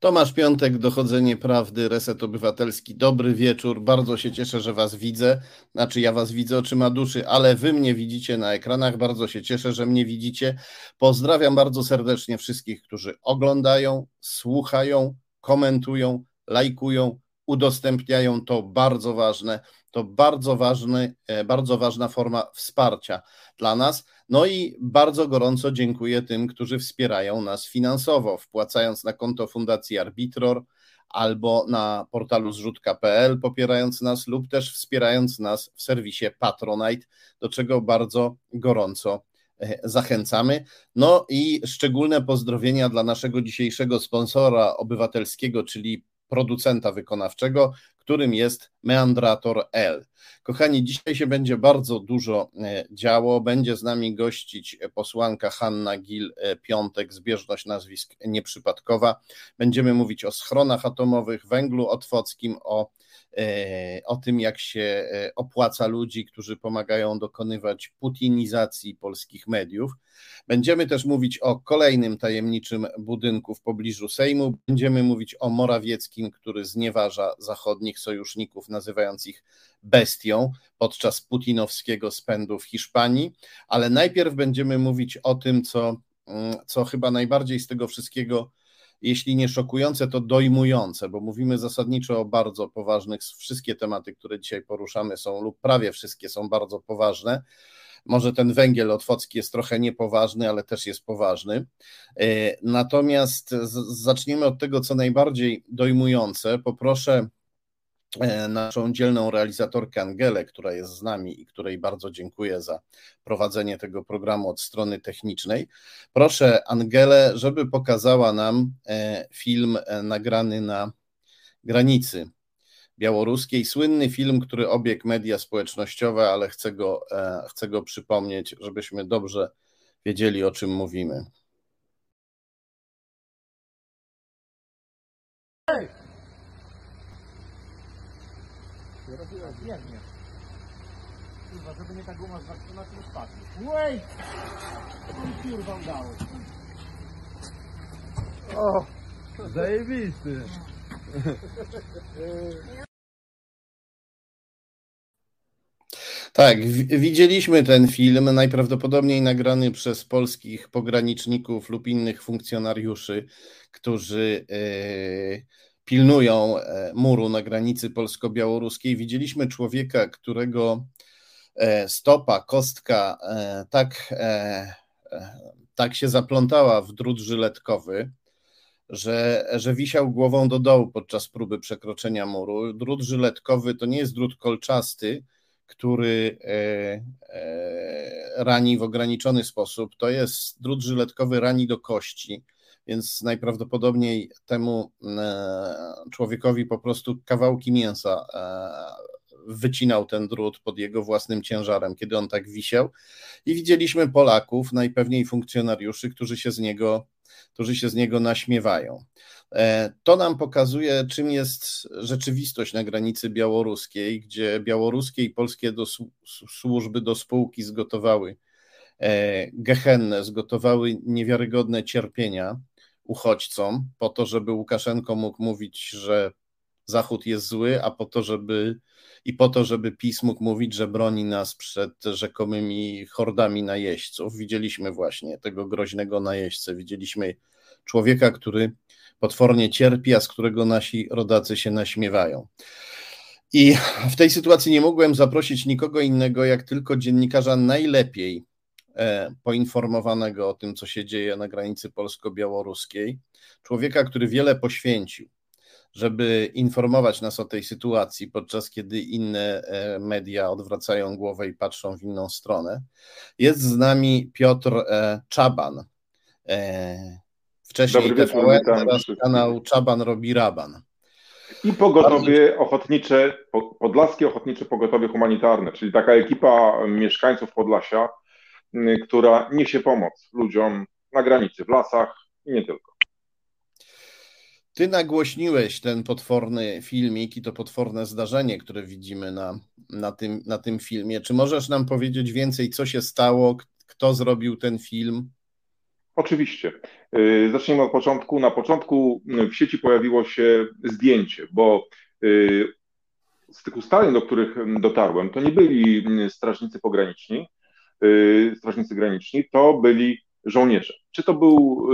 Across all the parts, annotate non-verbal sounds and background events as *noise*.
Tomasz Piątek, Dochodzenie Prawdy, Reset Obywatelski. Dobry wieczór, bardzo się cieszę, że Was widzę. Znaczy, ja Was widzę oczyma duszy, ale Wy mnie widzicie na ekranach. Bardzo się cieszę, że mnie widzicie. Pozdrawiam bardzo serdecznie wszystkich, którzy oglądają, słuchają, komentują, lajkują, udostępniają. To bardzo ważne. To bardzo ważny, e, bardzo ważna forma wsparcia dla nas. No i bardzo gorąco dziękuję tym, którzy wspierają nas finansowo, wpłacając na konto Fundacji Arbitror albo na portalu zrzutka.pl, popierając nas lub też wspierając nas w serwisie Patronite, do czego bardzo gorąco e, zachęcamy. No i szczególne pozdrowienia dla naszego dzisiejszego sponsora obywatelskiego, czyli producenta wykonawczego, którym jest Meandrator L. Kochani, dzisiaj się będzie bardzo dużo e, działo. Będzie z nami gościć posłanka Hanna Gil-Piątek, zbieżność nazwisk nieprzypadkowa. Będziemy mówić o schronach atomowych, węglu otwockim, o E, o tym, jak się e, opłaca ludzi, którzy pomagają dokonywać putinizacji polskich mediów. Będziemy też mówić o kolejnym tajemniczym budynku w pobliżu Sejmu. Będziemy mówić o Morawieckim, który znieważa zachodnich sojuszników, nazywając ich bestią podczas putinowskiego spędu w Hiszpanii. Ale najpierw będziemy mówić o tym, co, mm, co chyba najbardziej z tego wszystkiego jeśli nie szokujące, to dojmujące, bo mówimy zasadniczo o bardzo poważnych, wszystkie tematy, które dzisiaj poruszamy są, lub prawie wszystkie są bardzo poważne. Może ten węgiel otwocki jest trochę niepoważny, ale też jest poważny. E, natomiast zacznijmy od tego, co najbardziej dojmujące. Poproszę naszą dzielną realizatorkę Angelę, która jest z nami i której bardzo dziękuję za prowadzenie tego programu od strony technicznej. Proszę Angelę, żeby pokazała nam e, film e, nagrany na granicy białoruskiej. Słynny film, który obiegł media społecznościowe, ale chcę go, chcę go przypomnieć, żebyśmy dobrze wiedzieli, o czym mówimy. Biegnie. Kurwa, żeby nie ta guma zwarczona, to nie spadnie. Wait! On kurwa udało. O, zajebisty. Tak, widzieliśmy ten film, najprawdopodobniej nagrany przez polskich pograniczników lub innych funkcjonariuszy, którzy yy, pilnują e, muru na granicy polsko-białoruskiej. Widzieliśmy człowieka, którego e, stopa, kostka e, tak, tak się zaplątała w drut żyletkowy, że, że wisiał głową do dołu podczas próby przekroczenia muru. Drut żyletkowy to nie jest drut kolczasty, który rani w ograniczony sposób. To jest drut żyletkowy rani do kości więc najprawdopodobniej temu e, człowiekowi po prostu kawałki mięsa e, wycinał ten drut pod jego własnym ciężarem, kiedy on tak wisiał. I widzieliśmy Polaków, najpewniej funkcjonariuszy, którzy się z niego, którzy się z niego naśmiewają. E, to nam pokazuje, czym jest rzeczywistość na granicy białoruskiej, gdzie białoruskie i polskie do, służby do spółki zgotowały gehennę, zgotowały niewiarygodne cierpienia uchodźcom, po to, żeby Łukaszenko mógł mówić, że Zachód jest zły, a po to, żeby i po to, żeby PiS mógł mówić, że broni nas przed rzekomymi hordami najeźdźców. Widzieliśmy właśnie tego groźnego najeźdźcę, widzieliśmy człowieka, który potwornie cierpi, a z którego nasi rodacy się naśmiewają. I w tej sytuacji nie mogłem zaprosić nikogo innego, jak tylko dziennikarza najlepiej E, poinformowanego o tym, co się dzieje na granicy polsko-białoruskiej, człowieka, który wiele poświęcił, żeby informować nas o tej sytuacji, podczas kiedy inne e, media odwracają głowę i patrzą w inną stronę. Jest z nami Piotr e, Czaban. Wcześniej Dobry TVN, teraz kanał Czaban robi Raban. I pogotowie ochotnicze, Podlaskie Ochotnicze Pogotowie Humanitarne, czyli taka ekipa mieszkańców Podlasia, która niesie pomoc ludziom na granicy, w lasach i nie tylko. Ty nagłośniłeś ten potworny filmik i to potworne zdarzenie, które widzimy na, na, tym, na tym filmie. Czy możesz nam powiedzieć więcej, co się stało, kto zrobił ten film? Oczywiście. Y, zacznijmy od początku. Na początku w sieci pojawiło się zdjęcie, bo y, z tych ustaleń, do których dotarłem, to nie byli strażnicy pograniczni, y, strażnicy graniczni, to byli żołnierze. Czy to był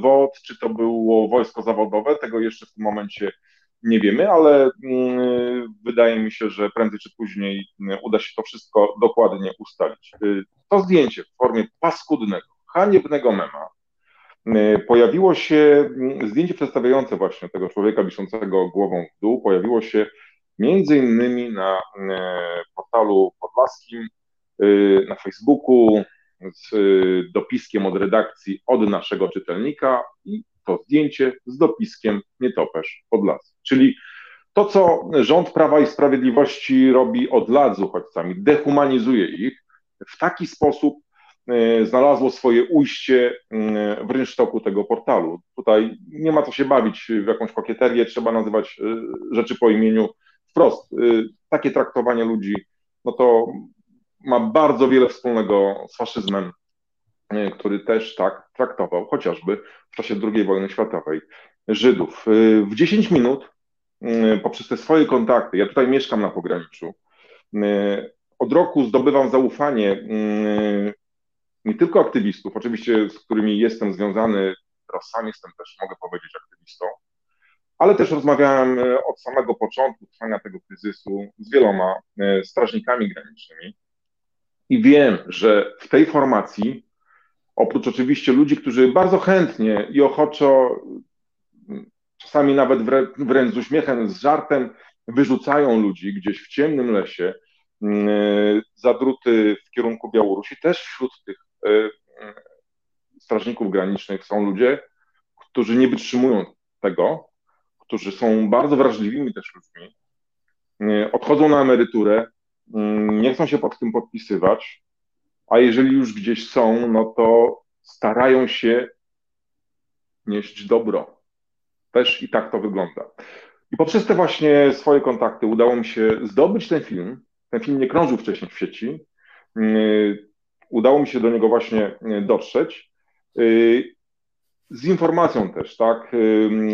WOD, czy to było wojsko zawodowe, tego jeszcze w tym momencie nie wiemy, ale wydaje mi się, że prędzej czy później uda się to wszystko dokładnie ustalić. To zdjęcie w formie paskudnego, haniebnego mema y, pojawiło się zdjęcie przedstawiające właśnie tego człowieka wiszącego głową w dół, pojawiło się między innymi na y, portalu podlaskim, y, na Facebooku z dopiskiem od redakcji od naszego czytelnika i to zdjęcie z dopiskiem Nietoperz Podlaski. Czyli to, co rząd Prawa i Sprawiedliwości robi od lat z uchodźcami, dehumanizuje ich w taki sposób, E, znalazło swoje ujście e, w rynsztoku tego portalu. Tutaj nie ma co się bawić w jakąś kokieterię, trzeba nazywać rzeczy po imieniu wprost. Takie traktowanie ludzi, no to ma bardzo wiele wspólnego z faszyzmem, który też tak traktował chociażby w czasie II wojny światowej Żydów. W 10 minut poprzez te swoje kontakty, ja tutaj mieszkam na pograniczu, od roku zdobywam zaufanie nie tylko aktywistów, oczywiście z którymi jestem związany, teraz sam jestem też, mogę powiedzieć, aktywistą, ale też rozmawiałem e, od samego początku trwania tego kryzysu z wieloma e, strażnikami granicznymi i wiem, że w tej formacji, oprócz oczywiście ludzi, którzy bardzo chętnie i ochoczo, czasami nawet wręcz z uśmiechem, z żartem, wyrzucają ludzi gdzieś w ciemnym lesie, e, za druty w kierunku Białorusi, też wśród tych Y, strażników granicznych są ludzie, którzy nie wytrzymują tego, którzy są bardzo wrażliwymi też ludźmi, y, odchodzą na emeryturę, nie chcą się pod tym podpisywać, a jeżeli już gdzieś są, no to starają się nieść dobro. Też i tak to wygląda. I poprzez te właśnie swoje kontakty udało mi się zdobyć ten film. Ten film nie krążył wcześniej w sieci udało mi się do niego właśnie e, dotrzeć. E, z informacją też, tak,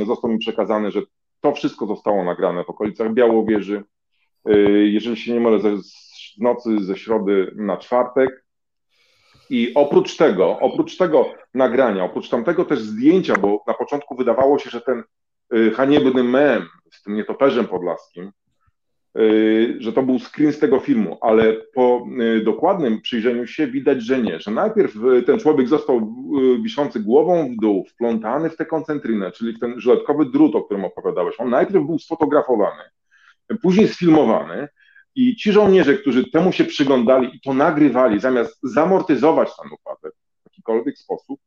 e, został mi przekazany, że to wszystko zostało nagrane w okolicach Białowieży. Jeżeli się nie mylę, z nocy ze środy na czwartek. I oprócz tego, oprócz tego nagrania, oprócz tamtego też zdjęcia, bo na początku wydawało się, że ten haniebny mem z tym nietoperzem podlaskim Y, że to był screen z tego filmu, ale po dokładnym przyjrzeniu się widać, że nie, że najpierw ten człowiek został wiszący głową w dół, wplątany w tę koncentrynę, czyli w ten żyletkowy drut, o którym opowiadałeś. On najpierw był sfotografowany, później sfilmowany i ci żołnierze, którzy temu się przyglądali i to nagrywali, zamiast zamortyzować ten upadek w jakikolwiek sposób,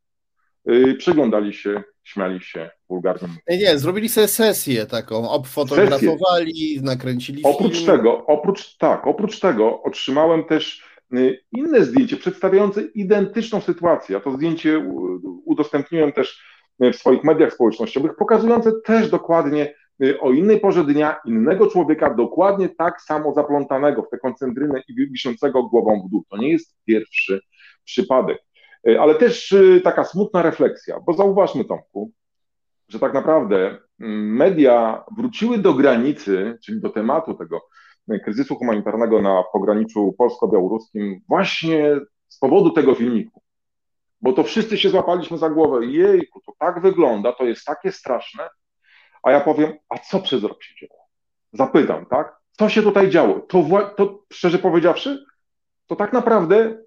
przyglądali się, śmiali się wulgarnie. Nie, nie, zrobili sobie sesję taką, obfotografowali, sesję. nakręcili Oprócz film. tego, oprócz, tak, oprócz tego otrzymałem też y, inne zdjęcie przedstawiające identyczną sytuację. Ja to zdjęcie udostępniłem też y, w swoich mediach społecznościowych, pokazujące też dokładnie y, o innej porze dnia innego człowieka, dokładnie tak samo zaplątanego w tę koncentrynę i wiszącego głową w dół. To nie jest pierwszy przypadek. Ale też taka smutna refleksja, bo zauważmy, Tomku, że tak naprawdę mm, media wróciły do granicy, czyli do tematu tego kryzysu humanitarnego na pograniczu polsko-białoruskim właśnie z powodu tego filmiku. Bo to wszyscy się złapaliśmy za głowę. Jejku, to tak wygląda, to jest takie straszne. A ja powiem, a co przez rok się działo? Zapytam, tak? Co się tutaj działo? To, to szczerze powiedziawszy, to tak naprawdę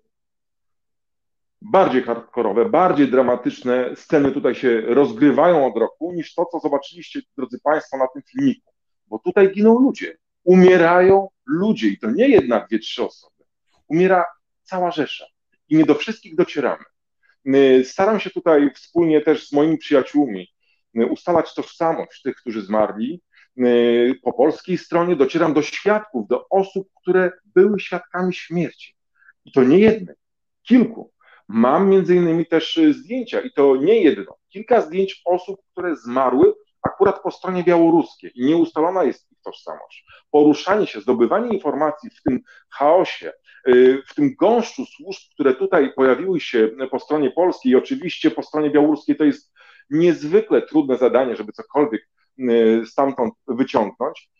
bardziej hardkorowe, bardziej dramatyczne sceny tutaj się rozgrywają od roku, niż to, co zobaczyliście, drodzy Państwo, na tym filmiku. Bo tutaj giną ludzie, umierają ludzie i to nie jedna, dwie, trzy osoby. Umiera cała rzesza i nie do wszystkich docieramy. Staram się tutaj wspólnie też z moimi przyjaciółmi ustalać tożsamość tych, którzy zmarli. Po polskiej stronie docieram do świadków, do osób, które były świadkami śmierci. I to nie jednej, kilku. Mam między innymi też y, zdjęcia i to nie jedno, kilka zdjęć osób, które zmarły akurat po stronie białoruskiej i nieustalona jest ich tożsamość. Poruszanie się, zdobywanie informacji w tym chaosie, w tym gąszczu służb, które tutaj pojawiły się po stronie polskiej i oczywiście po stronie białoruskiej to jest niezwykle trudne zadanie, żeby cokolwiek stamtąd wyciągnąć.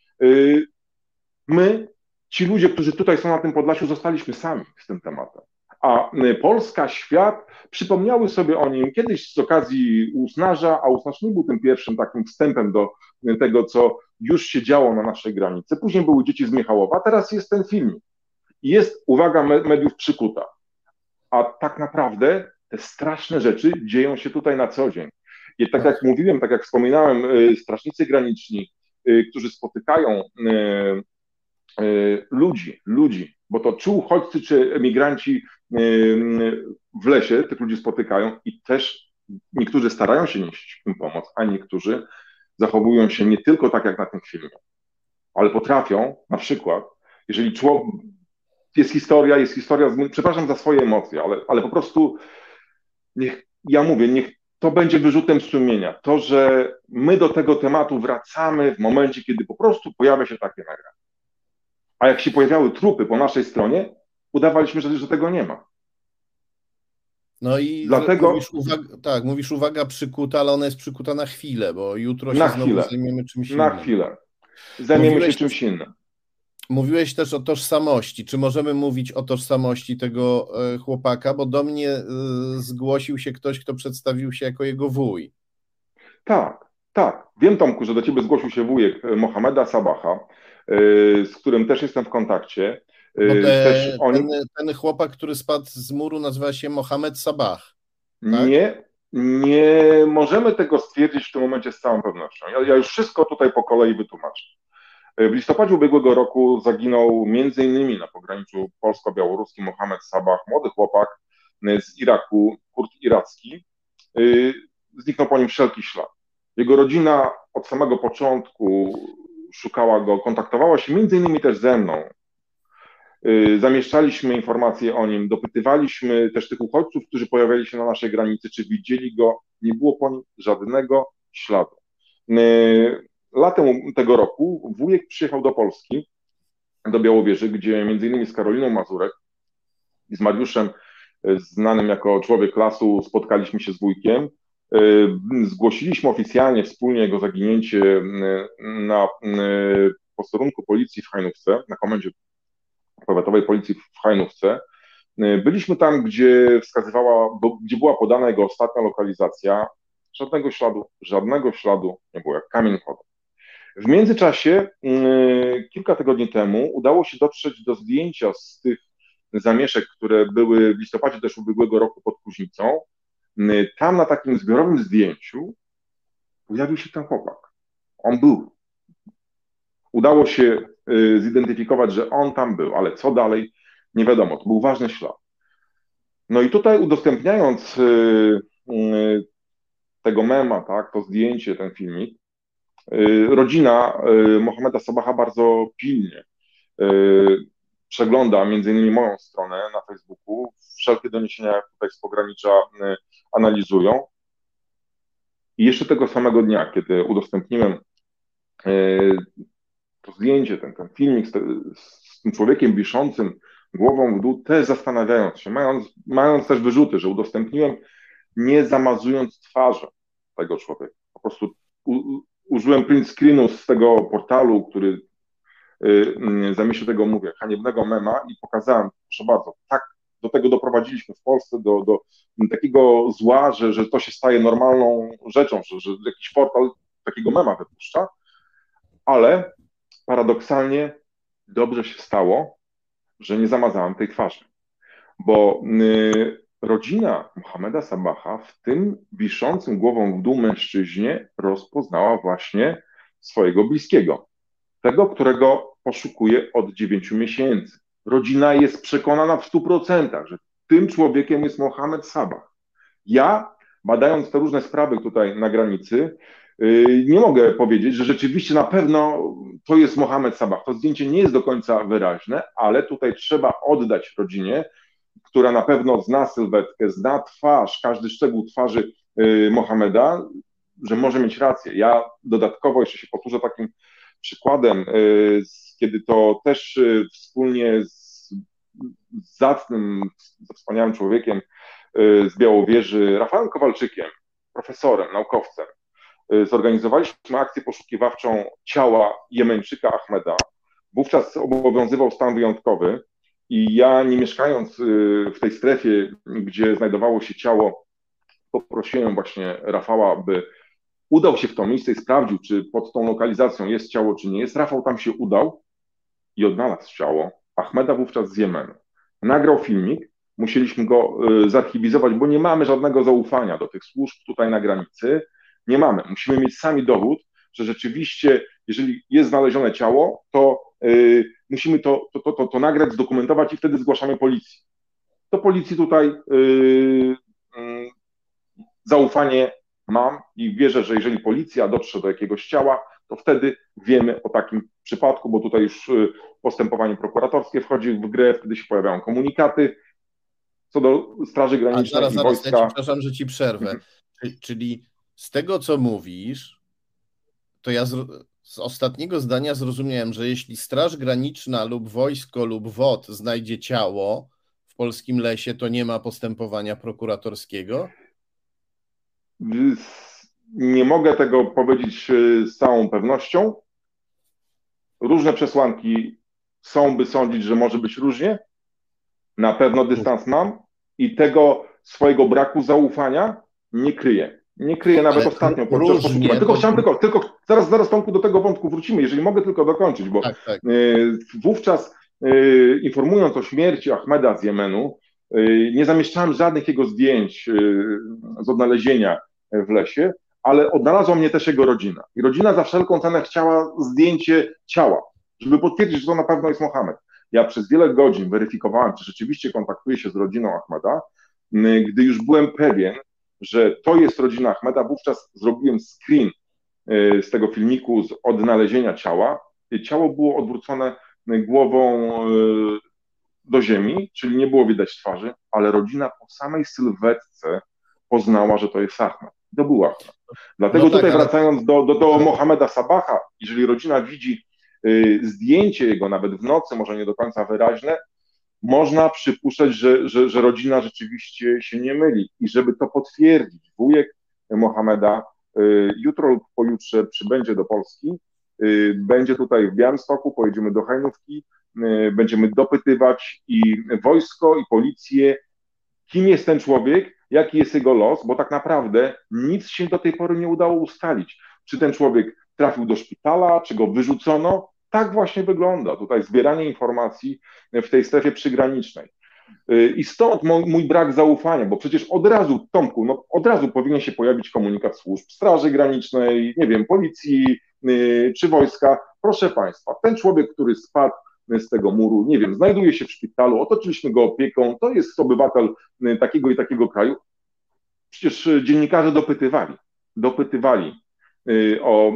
My, ci ludzie, którzy tutaj są na tym Podlasiu, zostaliśmy sami z tym tematem. A Polska, świat przypomniały sobie o nim kiedyś z okazji Usnarza, a Usnarz nie był tym pierwszym takim wstępem do tego, co już się działo na naszej granicy. Później były dzieci z Michałowa, teraz jest ten film. Jest uwaga mediów przykuta. A tak naprawdę te straszne rzeczy dzieją się tutaj na co dzień. Tak jak mówiłem, tak jak wspominałem, y, strażnicy graniczni, y, którzy spotykają y, ludzi, ludzi, bo to czy uchodźcy, czy emigranci w lesie tych ludzi spotykają i też niektórzy starają się nieść im pomoc, a niektórzy zachowują się nie tylko tak jak na tym filmie, ale potrafią na przykład, jeżeli człowiek, jest historia, jest historia, przepraszam za swoje emocje, ale, ale po prostu niech, ja mówię, niech to będzie wyrzutem sumienia. To, że my do tego tematu wracamy w momencie, kiedy po prostu pojawia się takie nagranie. A jak się pojawiały trupy po naszej stronie, udawaliśmy, że, że tego nie ma. No i Dlatego, mówisz, uwaga, tak, mówisz uwaga przykuta, ale ona jest przykuta na chwilę, bo jutro się na znowu chwilę, zajmiemy czymś innym. Na chwilę. Zajmiemy mówiłeś, się czymś innym. Mówiłeś też o tożsamości. Czy możemy mówić o tożsamości tego e, chłopaka? Bo do mnie e, zgłosił się ktoś, kto przedstawił się jako jego wuj. Tak, tak. Wiem, Tomku, że do ciebie zgłosił się wujek e, Mohameda Sabaha, z którym też jestem w kontakcie. Te, też oni... ten, ten, chłopak, który spadł z muru, nazywa się Mohamed Sabah. Tak? Nie, nie możemy tego stwierdzić w tym momencie z całą pewnością. Ja, ja już wszystko tutaj po kolei wytłumaczę. W listopadzie ubiegłego roku zaginął innymi na pograniczu polsko-białoruskim Mohamed Sabah, młody chłopak z Iraku, kurt iracki. Y, zniknął po nim wszelki ślad. Jego rodzina od samego początku szukała go, kontaktowała się innymi też ze mną. Y, zamieszczaliśmy informacje o nim, dopytywaliśmy też tych uchodźców, którzy pojawiali się na naszej granicy, czy widzieli go. Nie było po nim żadnego śladu. Latem tego roku wujek przyjechał do Polski, do Białowieży, gdzie między innymi z Karoliną Mazurek i z Mariuszem, y, znanym jako człowiek lasu, spotkaliśmy się z wujkiem. Zgłosiliśmy oficjalnie wspólnie jego zaginięcie na posterunku policji w Hajnówce, na komendzie powiatowej policji w Hajnówce. Byliśmy tam, gdzie wskazywała, gdzie była podana jego ostatnia lokalizacja. Żadnego śladu, żadnego śladu nie było, jak kamień chodu. W międzyczasie, mm, kilka tygodni temu, udało się dotrzeć do zdjęcia z tych zamieszek, które były w listopadzie też ubiegłego roku pod Kuźnicą. Tam na takim zbiorowym zdjęciu pojawił się ten chłopak. On był. Udało się Y, zidentyfikować, że on tam był, ale co dalej, nie wiadomo. To był ważny ślad. No i tutaj udostępniając y, y, tego mema, tak, to zdjęcie, ten filmik, rodzina Mohameda Sabaha bardzo pilnie przegląda między innymi moją stronę na Facebooku. Wszelkie doniesienia tutaj z pogranicza analizują. I jeszcze tego samego dnia, kiedy udostępniłem to zdjęcie, ten, ten filmik z, te, z tym człowiekiem wiszącym głową w dół, też zastanawiając się, mając, mając też wyrzuty, że udostępniłem, nie zamazując twarzy tego człowieka. Po prostu u, użyłem print screenu z tego portalu, który y, y, zamieścił tego, mówię, haniebnego mema i pokazałem, proszę bardzo, tak do tego doprowadziliśmy w Polsce, do, do takiego zła, że, że to się staje normalną rzeczą, że, że jakiś portal takiego mema wypuszcza, ale paradoksalnie dobrze się stało, że nie zamazałem tej twarzy, bo y, rodzina Mohameda Sabaha w tym wiszącym głową w dół mężczyźnie rozpoznała właśnie swojego bliskiego, tego, którego poszukuje od dziewięciu miesięcy. Rodzina jest przekonana w stu procentach, że tym człowiekiem jest Mohamed Sabah. Ja, badając te różne sprawy tutaj na granicy, y, nie mogę powiedzieć, że rzeczywiście na pewno to jest Mohamed Sabah. To zdjęcie nie jest do końca wyraźne, ale tutaj trzeba oddać rodzinie, która na pewno zna sylwetkę, zna twarz, każdy szczegół twarzy y, Mohameda, że może mieć rację. Ja dodatkowo jeszcze się powtórzę takim przykładem, y, kiedy to też y, wspólnie z zacnym, wspaniałym człowiekiem z Białowieży, Rafałem Kowalczykiem, profesorem, naukowcem, zorganizowaliśmy akcję poszukiwawczą ciała Jemeńczyka Ahmeda. Wówczas obowiązywał stan wyjątkowy i ja, nie mieszkając w tej strefie, gdzie znajdowało się ciało, poprosiłem właśnie Rafała, by udał się w to miejsce i sprawdził, czy pod tą lokalizacją jest ciało, czy nie jest. Rafał tam się udał i odnalazł ciało Ahmeda wówczas z Jemenu. Nagrał filmik, musieliśmy go y, zarchiwizować, bo nie mamy żadnego zaufania do tych służb tutaj na granicy. Nie mamy. Musimy mieć sami dowód, że rzeczywiście, jeżeli jest znalezione ciało, to y, musimy to, to, to, to, nagrać, zdokumentować i wtedy zgłaszamy policji. To policji tutaj y, zaufanie mam i wierzę, że jeżeli policja dotrze do jakiegoś ciała, to wtedy wiemy o takim przypadku, bo tutaj już y, postępowanie prokuratorskie wchodzi w grę, wtedy się pojawiają komunikaty. Co do Straży Granicznej zaraz, i zaraz, wojska... Ja przepraszam, że ci przerwę. Mhm. Czyli z tego, co mówisz, to ja z, ostatniego zdania zrozumiałem, że jeśli Straż Graniczna lub wojsko lub WOT znajdzie ciało w polskim lesie, to nie ma postępowania prokuratorskiego? Nie mogę tego powiedzieć e, z całą pewnością. Różne przesłanki są, by sądzić, że może być różnie. Na pewno dystans mam i tego swojego braku zaufania nie kryję. Nie kryję nawet Ale ostatnio poszukiwań. Tylko chciałem tylko, tylko zaraz, zaraz Tomku do tego wątku wrócimy, jeżeli mogę tylko dokończyć, bo tak, tak. E, wówczas e, informując o śmierci Ahmeda z Jemenu, nie zamieszczałem żadnych jego zdjęć z odnalezienia w lesie, ale odnalazła mnie też jego rodzina. I rodzina za wszelką cenę chciała zdjęcie ciała, żeby potwierdzić, że to na pewno jest Mohamed. Ja przez wiele godzin weryfikowałem, czy rzeczywiście kontaktuje się z rodziną Ahmeda. Gdy już byłem pewien, że to jest rodzina Ahmeda, wówczas zrobiłem screen y, z tego filmiku z odnalezienia ciała. Ciało było odwrócone głową y, do ziemi, czyli nie było widać twarzy, ale rodzina po samej sylwetce poznała, że to jest Ahmed. To był Ahmed. Dlatego no tak, tutaj ale... wracając do, do, do Mohameda Sabaha, jeżeli rodzina widzi zdjęcie jego nawet w nocy, może nie do końca wyraźne, można przypuszczać, że, że, że rodzina rzeczywiście się nie myli. I żeby to potwierdzić, wujek Mohameda y, jutro lub pojutrze przybędzie do Polski, y, będzie tutaj w Białymstoku, pojedziemy do Hajnówki, y, będziemy dopytywać i wojsko, i policję, kim jest ten człowiek, jaki jest jego los, bo tak naprawdę nic się do tej pory nie udało ustalić. Czy ten człowiek trafił do szpitala, czy go wyrzucono? Tak właśnie wygląda tutaj zbieranie informacji w tej strefie przygranicznej. I stąd mój, brak zaufania, bo przecież od razu, Tomku, no od razu powinien się pojawić komunikat służb Straży Granicznej, nie wiem, policji yy, czy wojska. Proszę Państwa, ten człowiek, który spadł z tego muru, nie wiem, znajduje się w szpitalu, otoczyliśmy go opieką, to jest obywatel y, takiego i takiego kraju. Przecież y, dziennikarze dopytywali, dopytywali y, o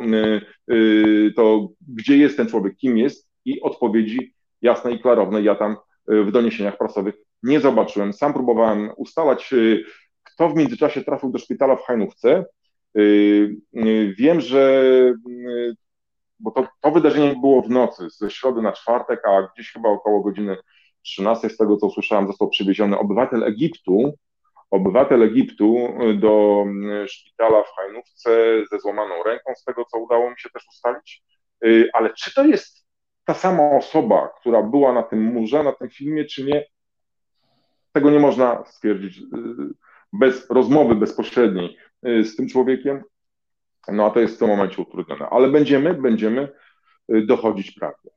to, gdzie jest ten człowiek, kim jest i odpowiedzi jasne i klarowne ja tam w doniesieniach prasowych nie zobaczyłem. Sam próbowałem ustalać, kto w międzyczasie trafił do szpitala w Hajnówce. Wiem, że bo to, to wydarzenie było w nocy, ze środy na czwartek, a gdzieś chyba około godziny 13, z tego co słyszałem, został przywieziony obywatel Egiptu, obywatel Egiptu do mm, szpitala w Hajnówce ze złamaną ręką, z tego co udało mi się też ustalić. Y, ale czy to jest ta sama osoba, która była na tym murze, na tym filmie, czy nie? Tego nie można stwierdzić y, bez rozmowy bezpośredniej y, z tym człowiekiem. No a to jest w tym momencie utrudnione. Ale będziemy, będziemy y, dochodzić prawdy.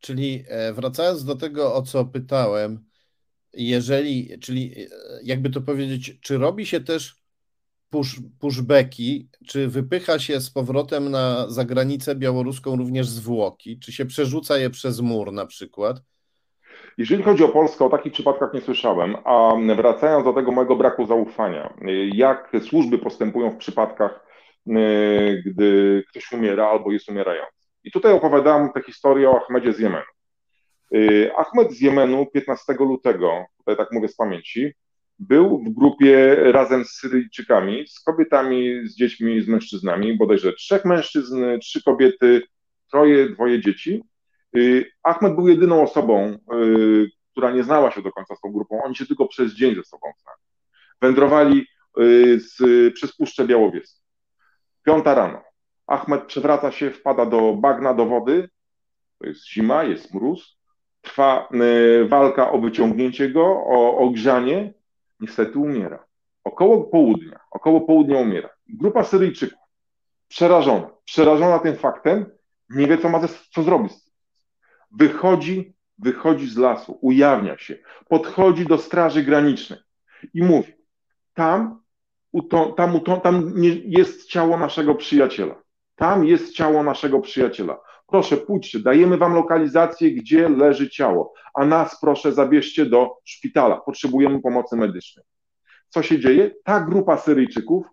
Czyli e, wracając do tego, o co pytałem, jeżeli, czyli e, jakby to powiedzieć, czy robi się też push, pushbacki, czy wypycha się z powrotem na zagranicę białoruską również zwłoki, czy się przerzuca je przez mur na przykład? Jeżeli chodzi o Polskę, o takich przypadkach nie słyszałem, a wracając do tego mojego braku zaufania, jak służby postępują w przypadkach, y, gdy ktoś umiera albo jest umierający. I tutaj opowiadam tę historię o Ahmedzie z Jemenu. Y, Ahmed z Jemenu 15 lutego, tutaj tak mówię z pamięci, był w grupie razem z Syryjczykami, z kobietami, z dziećmi, z mężczyznami, bodajże trzech mężczyzn, trzy kobiety, troje, dwoje dzieci Ahmed był jedyną osobą, która nie znała się do końca z tą grupą, oni się tylko przez dzień ze sobą znali. Wędrowali z, przez Puszczę Białowieską. Piąta rano. Ahmed przewraca się, wpada do bagna, do wody. To jest zima, jest mróz. Trwa walka o wyciągnięcie go, o ogrzanie. Niestety umiera. Około południa, około południa umiera. Grupa Syryjczyków, przerażona, przerażona tym faktem, nie wie, co ma co zrobić. Wychodzi, wychodzi z lasu, ujawnia się, podchodzi do Straży Granicznej i mówi, tam, tam, tam jest ciało naszego przyjaciela. Tam jest ciało naszego przyjaciela. Proszę, pójdźcie, dajemy wam lokalizację, gdzie leży ciało, a nas proszę zabierzcie do szpitala. Potrzebujemy pomocy medycznej co się dzieje? Ta grupa Syryjczyków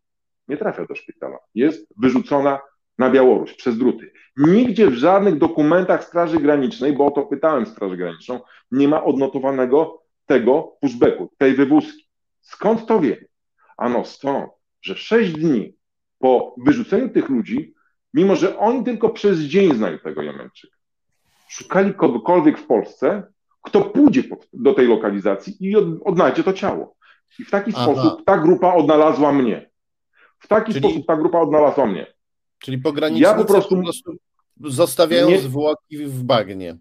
nie trafia do szpitala. Jest wyrzucona na Białoruś przez druty. Nigdzie w żadnych dokumentach Straży Granicznej, bo o to pytałem Straż Graniczną, nie ma odnotowanego tego pushbacku, tej wywózki. Skąd to wie? Ano stąd, że sześć dni po wyrzuceniu tych ludzi, mimo że oni tylko przez dzień znają tego Jemeńczyka, szukali kogokolwiek w Polsce, kto pójdzie do tej lokalizacji i odnajdzie to ciało. I w taki Aha. sposób ta grupa odnalazła mnie. W taki czyli, sposób ta grupa odnalazła mnie. Czyli pogranicznicy ja po prostu, po prostu zostawiają nie, zwłoki w bagnie.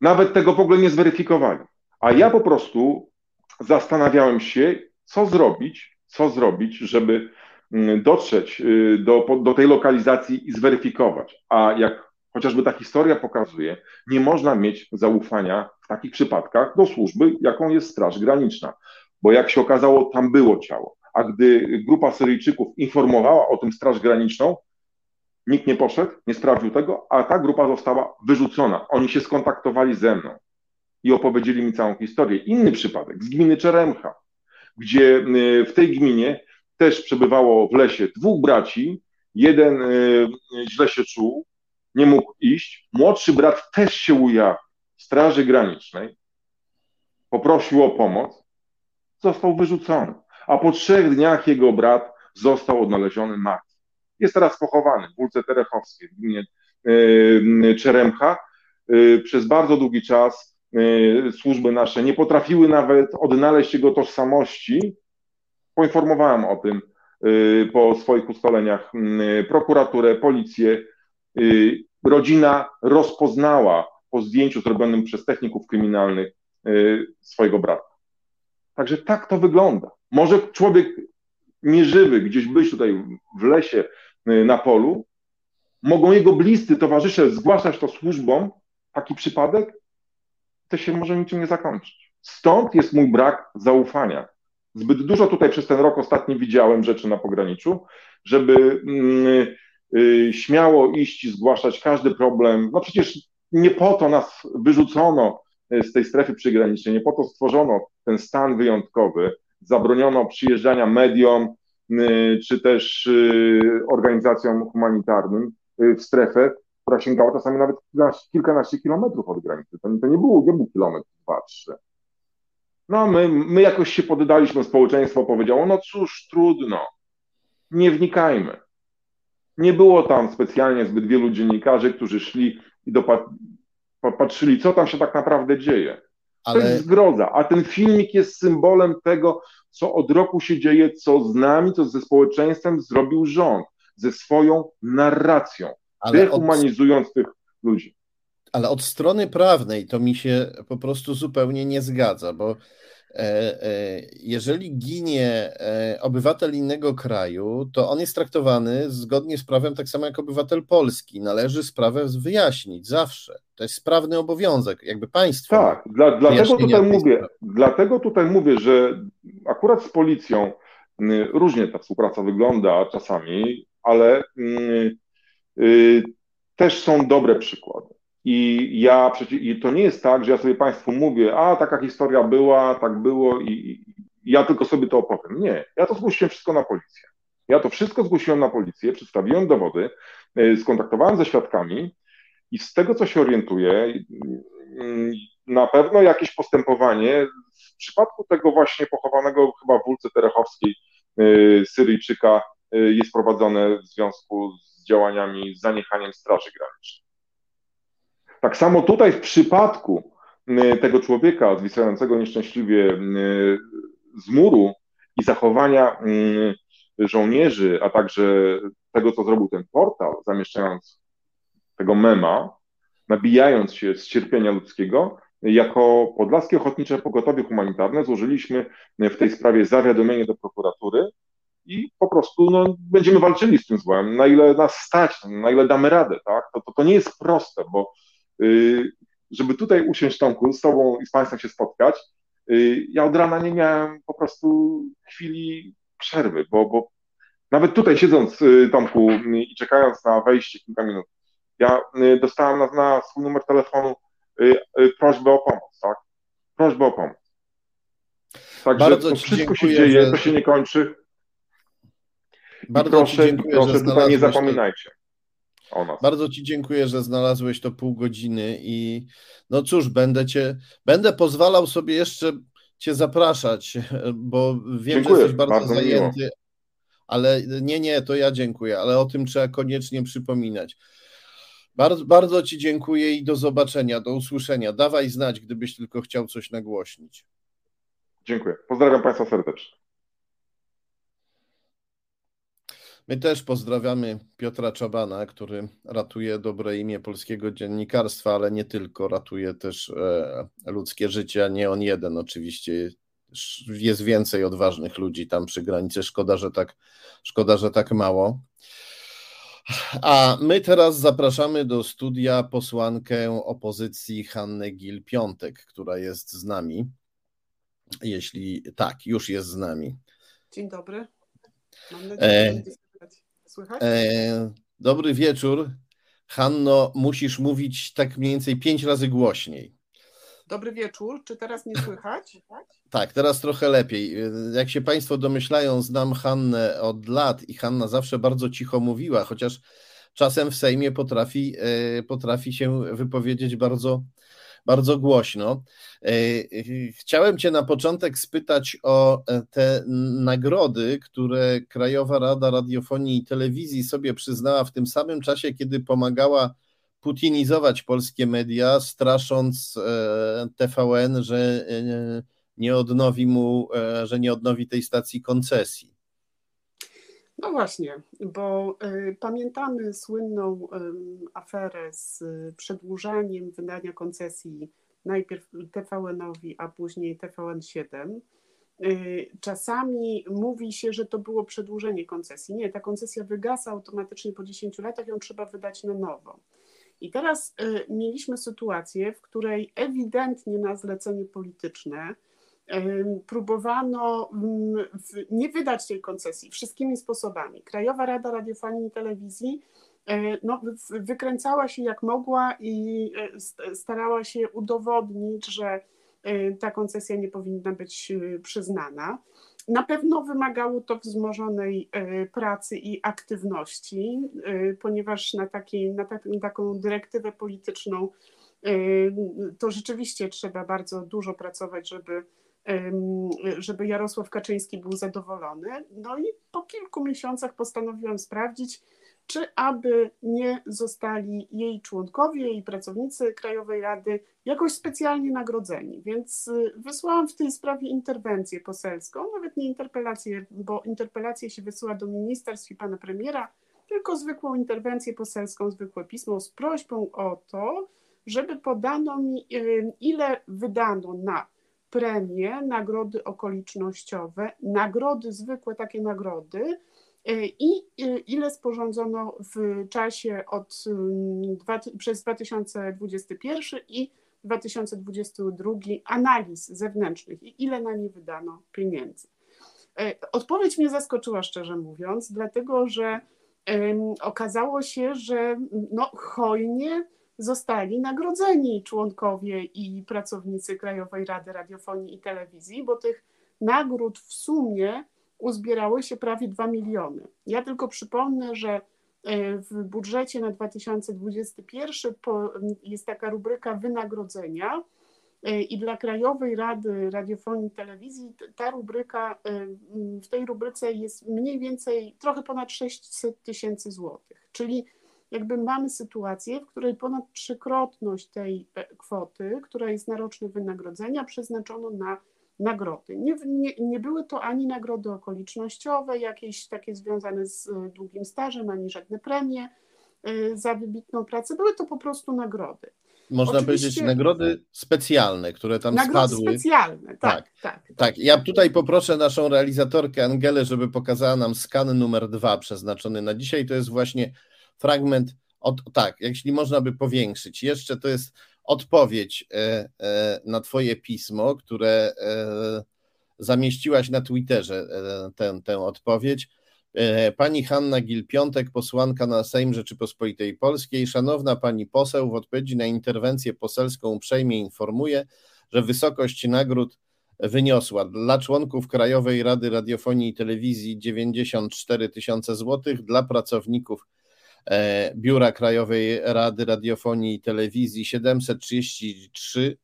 Nawet tego w ogóle nie zweryfikowali. A ja po prostu zastanawiałem się, co zrobić, co zrobić, żeby dotrzeć y, do, do tej lokalizacji i zweryfikować. A jak chociażby ta historia pokazuje, nie można mieć zaufania w takich przypadkach do służby, jaką jest Straż Graniczna bo jak się okazało, tam było ciało. A gdy grupa Syryjczyków informowała o tym Straż Graniczną, nikt nie poszedł, nie sprawdził tego, a ta grupa została wyrzucona. Oni się skontaktowali ze mną i opowiedzieli mi całą historię. Inny przypadek z gminy Czeremcha, gdzie y, w tej gminie też przebywało w lesie dwóch braci. Jeden y, źle się czuł, nie mógł iść. Młodszy brat też się ujawnił Straży Granicznej, poprosił o pomoc został wyrzucony, a po trzech dniach jego brat został odnaleziony martwy. Jest teraz pochowany w Wólce Terechowskiej w gminie e, Czeremcha. E, przez bardzo długi czas e, służby nasze nie potrafiły nawet odnaleźć jego tożsamości. Poinformowałem o tym po swoich ustaleniach prokuraturę, policję. Rodzina rozpoznała po zdjęciu zrobionym przez techników kryminalnych swojego brata. Także tak to wygląda. Może człowiek nieżywy gdzieś być tutaj w lesie, y, na polu, mogą jego bliscy towarzysze zgłaszać to służbom, taki przypadek, to się może niczym nie zakończyć. Stąd jest mój brak zaufania. Zbyt dużo tutaj przez ten rok ostatni widziałem rzeczy na pograniczu, żeby yy, yy, śmiało iść i zgłaszać każdy problem. No przecież nie po to nas wyrzucono z tej strefy przygranicznej. Nie po to stworzono ten stan wyjątkowy, zabroniono przyjeżdżania mediom y, czy też y, organizacjom humanitarnym y, w strefę, która sięgała czasami nawet kilkanaście kilometrów od granicy. To, to nie, było, nie był kilometr, dwa, trzy. No, my, my jakoś się poddaliśmy, społeczeństwo powiedziało, no cóż, trudno, nie wnikajmy. Nie było tam specjalnie zbyt wielu dziennikarzy, którzy szli i patrzyli, co tam się tak naprawdę dzieje. Ale... To jest zgroza, a ten filmik jest symbolem tego, co od roku się dzieje, co z nami, co ze społeczeństwem zrobił rząd, ze swoją narracją, Ale dehumanizując od... tych ludzi. Ale od strony prawnej to mi się po prostu zupełnie nie zgadza, bo E, e, jeżeli ginie e, obywatel innego kraju, to on jest traktowany zgodnie z prawem tak samo jak obywatel polski. Należy sprawę wyjaśnić zawsze. To jest sprawny obowiązek, jakby państwo. Tak, dla, dlatego tutaj mówię, dlatego tutaj mówię, że akurat z policją różnie ta współpraca wygląda czasami, ale y, y, też są dobre przykłady. I ja przecież, i to nie jest tak, że ja sobie Państwu mówię, a taka historia była, tak było i, i ja tylko sobie to opowiem. Nie, ja to zgłosiłem wszystko na policję. Ja to wszystko zgłosiłem na policję, przedstawiłem dowody, e, skontaktowałem ze świadkami i z tego, co się orientuję, mm, na pewno jakieś postępowanie w przypadku tego właśnie pochowanego chyba w Wólce Terechowskiej e, Syryjczyka e, jest prowadzone w związku z działaniami, z zaniechaniem Straży Granicznej. Tak samo tutaj w przypadku tego człowieka zwisającego nieszczęśliwie z muru i zachowania żołnierzy, a także tego, co zrobił ten portal, zamieszczając tego mema, nabijając się z cierpienia ludzkiego, jako Podlaskie Ochotnicze Pogotowie Humanitarne złożyliśmy w tej sprawie zawiadomienie do prokuratury i po prostu no, będziemy walczyli z tym złem, na ile nas stać, na ile damy radę, tak? To, to, to nie jest proste, bo żeby tutaj usiąść, Tomku, z Tobą i z Państwem się spotkać, yy, ja od rana nie miałem po prostu chwili przerwy, bo, bo nawet tutaj siedząc, yy, Tomku, i czekając na wejście kilka minut, ja dostałem na, na swój numer telefonu prośbę o pomoc, tak? Prośbę o pomoc. Także Bardzo to wszystko się dzieje, to się nie kończy. Bardzo proszę, dziękuję, proszę tutaj nie zapominajcie. Bardzo Ci dziękuję, że znalazłeś to pół godziny i no cóż, będę Cię, będę pozwalał sobie jeszcze Cię zapraszać, bo wiem, dziękuję, że jesteś bardzo, bardzo zajęty, miło. ale nie, nie, to ja dziękuję, ale o tym trzeba koniecznie przypominać. Bardzo, bardzo Ci dziękuję i do zobaczenia, do usłyszenia. Dawaj znać, gdybyś tylko chciał coś nagłośnić. Dziękuję. Pozdrawiam Państwa serdecznie. My też pozdrawiamy Piotra Czabana, który ratuje dobre imię polskiego dziennikarstwa, ale nie tylko, ratuje też e, ludzkie życie, a nie on jeden oczywiście. Jest więcej odważnych ludzi tam przy granicy. Szkoda, że tak, szkoda, że tak mało. A my teraz zapraszamy do studia posłankę opozycji Hannę Gil-Piątek, która jest z nami. Jeśli tak, już jest z nami. Dzień dobry. Mam nadzieję, że Słychać? E, dobry wieczór. Hanno, musisz mówić tak mniej więcej pięć razy głośniej. Dobry wieczór. Czy teraz nie *laughs* słychać? Tak, teraz trochę lepiej. Jak się Państwo domyślają, znam Hannę od lat i Hanna zawsze bardzo cicho mówiła, chociaż czasem w Sejmie potrafi, e, potrafi się wypowiedzieć bardzo bardzo głośno. E, e, chciałem Cię na początek spytać o e, te nagrody, które Krajowa Rada Radiofonii i Telewizji sobie przyznała w tym samym czasie, kiedy pomagała putinizować polskie media, strasząc TVN, że nie odnowi mu, że nie odnowi tej stacji koncesji. No właśnie, bo y, pamiętamy słynną y, aferę z przedłużaniem wydania koncesji najpierw TVN-owi, a później TVN7. Y, czasami mówi się, że to było przedłużenie koncesji. Nie, ta koncesja wygasa automatycznie po 10 latach, ją trzeba wydać na nowo. I teraz mieliśmy sytuację, w której ewidentnie na zlecenie polityczne próbowano mm, nie wydać tej koncesji wszystkimi sposobami. Krajowa Rada Radiofonii i Telewizji e, no, wykręcała się jak mogła i e, starała się udowodnić, że e, ta koncesja nie powinna być przyznana. Na pewno wymagało to wzmożonej pracy i aktywności, ponieważ na, takiej, na taką dyrektywę polityczną to rzeczywiście trzeba bardzo dużo pracować, żeby żeby Jarosław Kaczyński był zadowolony. No i po kilku miesiącach postanowiłam sprawdzić, czy aby nie zostali jej członkowie, jej pracownicy Krajowej Rady jakoś specjalnie nagrodzeni. Więc y, wysłałam w tej sprawie interwencję poselską, nawet nie interpelację, bo interpelację się wysyła do ministerstw i pana premiera, tylko zwykłą interwencję poselską, zwykłe pismo z prośbą o to, żeby podano mi, y, ile wydano na premie, nagrody okolicznościowe, nagrody, zwykłe takie nagrody y, i y, ile sporządzono w czasie od, y, przez 2021 i 2022 analiz zewnętrznych i ile na nie wydano pieniędzy. Odpowiedź mnie zaskoczyła, szczerze mówiąc, dlatego że okazało się, że no, hojnie zostali nagrodzeni członkowie i pracownicy Krajowej Rady Radiofonii i Telewizji, bo tych nagród w sumie uzbierały się prawie 2 miliony. Ja tylko przypomnę, że e, w budżecie na 2021 jest taka rubryka wynagrodzenia e, i dla Krajowej Rady Radiofonii i Telewizji ta rubryka, e, w tej rubryce jest mniej więcej trochę ponad 600 tysięcy złotych, czyli jakby mamy sytuację, w której ponad trzykrotność tej kwoty, która jest na roczne wynagrodzenia, przeznaczono na nagrody. Nie, nie, nie były to ani nagrody okolicznościowe, jakieś takie związane z długim stażem, ani żadne premie za wybitną pracę, były to po prostu nagrody. Można Oczywiście... powiedzieć nagrody specjalne, które tam nagrody spadły. specjalne, tak, tak, tak. Tak, ja tutaj poproszę naszą realizatorkę Angelę, żeby pokazała nam skan numer dwa przeznaczony na dzisiaj. To jest właśnie fragment, od, tak, jeśli można by powiększyć. Jeszcze to jest odpowiedź e, e, na twoje pismo, które e, zamieściłaś na Twitterze, tę, tę odpowiedź. Pani Hanna Gil-Piątek, posłanka na Sejm Rzeczypospolitej Polskiej. Szanowna pani poseł, w odpowiedzi na interwencję poselską uprzejmie informuje, że wysokość nagród wyniosła dla członków Krajowej Rady Radiofonii i Telewizji 94 tysiące złotych, dla pracowników Biura Krajowej Rady Radiofonii i Telewizji 733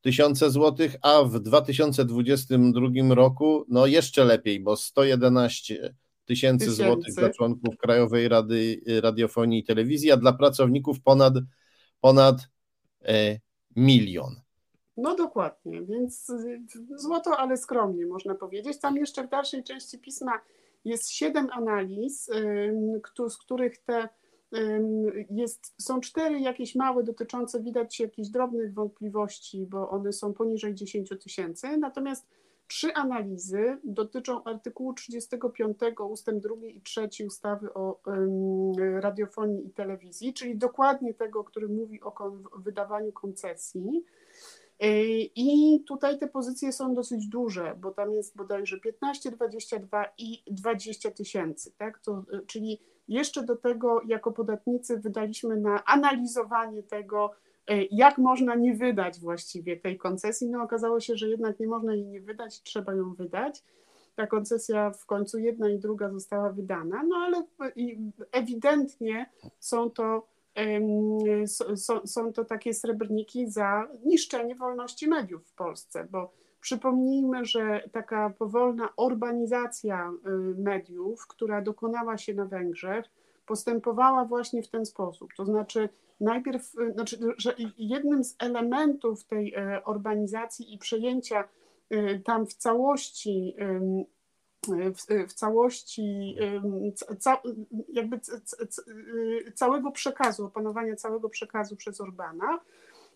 tysiące złotych, a w 2022 roku no jeszcze lepiej, bo 111 tysięcy złotych dla członków Krajowej Rady Radiofonii i Telewizji, a dla pracowników ponad, ponad e, milion. No dokładnie, więc złoto, ale skromnie można powiedzieć. Tam jeszcze w dalszej części pisma jest siedem analiz, z których te jest, są cztery jakieś małe dotyczące, widać jakichś drobnych wątpliwości, bo one są poniżej 10 tysięcy, natomiast Trzy analizy dotyczą artykułu 35 ustęp 2 i 3 ustawy o radiofonii i telewizji, czyli dokładnie tego, który mówi o wydawaniu koncesji. I tutaj te pozycje są dosyć duże, bo tam jest bodajże 15, 22 i 20 tysięcy, tak? To, czyli jeszcze do tego jako podatnicy wydaliśmy na analizowanie tego, E, jak można nie wydać właściwie tej koncesji? No okazało się, że jednak nie można jej nie wydać, trzeba ją wydać. Ta koncesja w końcu jedna i druga została wydana, no ale ewidentnie są to, są, są to takie srebrniki za niszczenie wolności mediów w Polsce, bo Przypomnijmy, że taka powolna urbanizacja y, mediów, która dokonała się na Węgrzech, postępowała właśnie w ten sposób. To znaczy, najpierw, y, znaczy, że jednym z elementów tej e, urbanizacji i przejęcia y, tam w całości w, w całości ca, jakby całego przekazu, opanowania całego przekazu przez Orbana,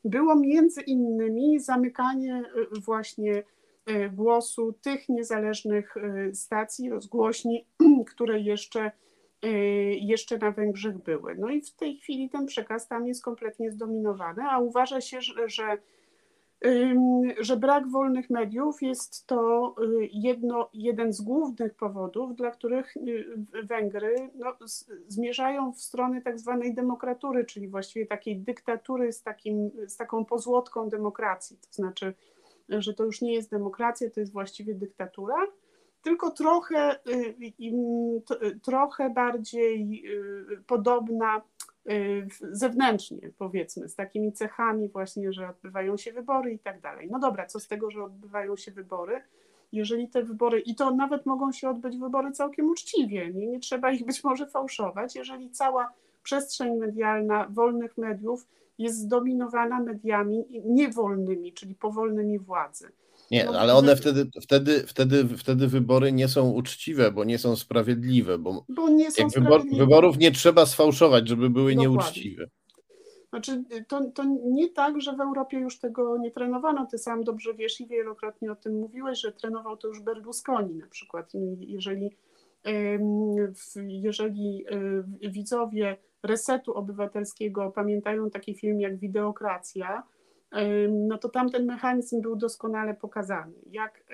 było między innymi zamykanie y, właśnie głosu tych niezależnych stacji, rozgłośni, *clears throat* które jeszcze jeszcze na Węgrzech były. No i w tej chwili ten przekaz tam jest kompletnie zdominowany, a uważa się, że, że, że brak wolnych mediów jest to y, jedno, jeden z głównych powodów, dla których y, Węgry no, zmierzają w stronę tak zwanej demokratury, czyli właściwie takiej dyktatury z, takim, z taką pozłotką demokracji. To znaczy, że to już nie jest demokracja, to jest właściwie dyktatura tylko trochę, y, trochę bardziej podobna zewnętrznie, powiedzmy, z takimi cechami właśnie, że odbywają się wybory i tak dalej. No dobra, co z tego, że odbywają się wybory, jeżeli te wybory, i to nawet mogą się odbyć wybory całkiem uczciwie, nie, nie trzeba ich być może fałszować, jeżeli cała przestrzeń medialna wolnych mediów jest zdominowana mediami niewolnymi, czyli powolnymi władzy. Nie, no, ale one wtedy, wtedy, wtedy, wtedy wybory nie są uczciwe, bo nie są sprawiedliwe, bo, bo nie są wybor, wyborów nie trzeba sfałszować, żeby były Dokładnie. nieuczciwe. Znaczy, to, to nie tak, że w Europie już tego nie trenowano. Ty sam dobrze wiesz i wielokrotnie o tym mówiłeś, że trenował to już Berlusconi na przykład. Jeżeli, jeżeli y, widzowie resetu obywatelskiego pamiętają taki film jak Wideokracja, no to tamten mechanizm był doskonale pokazany. Jak,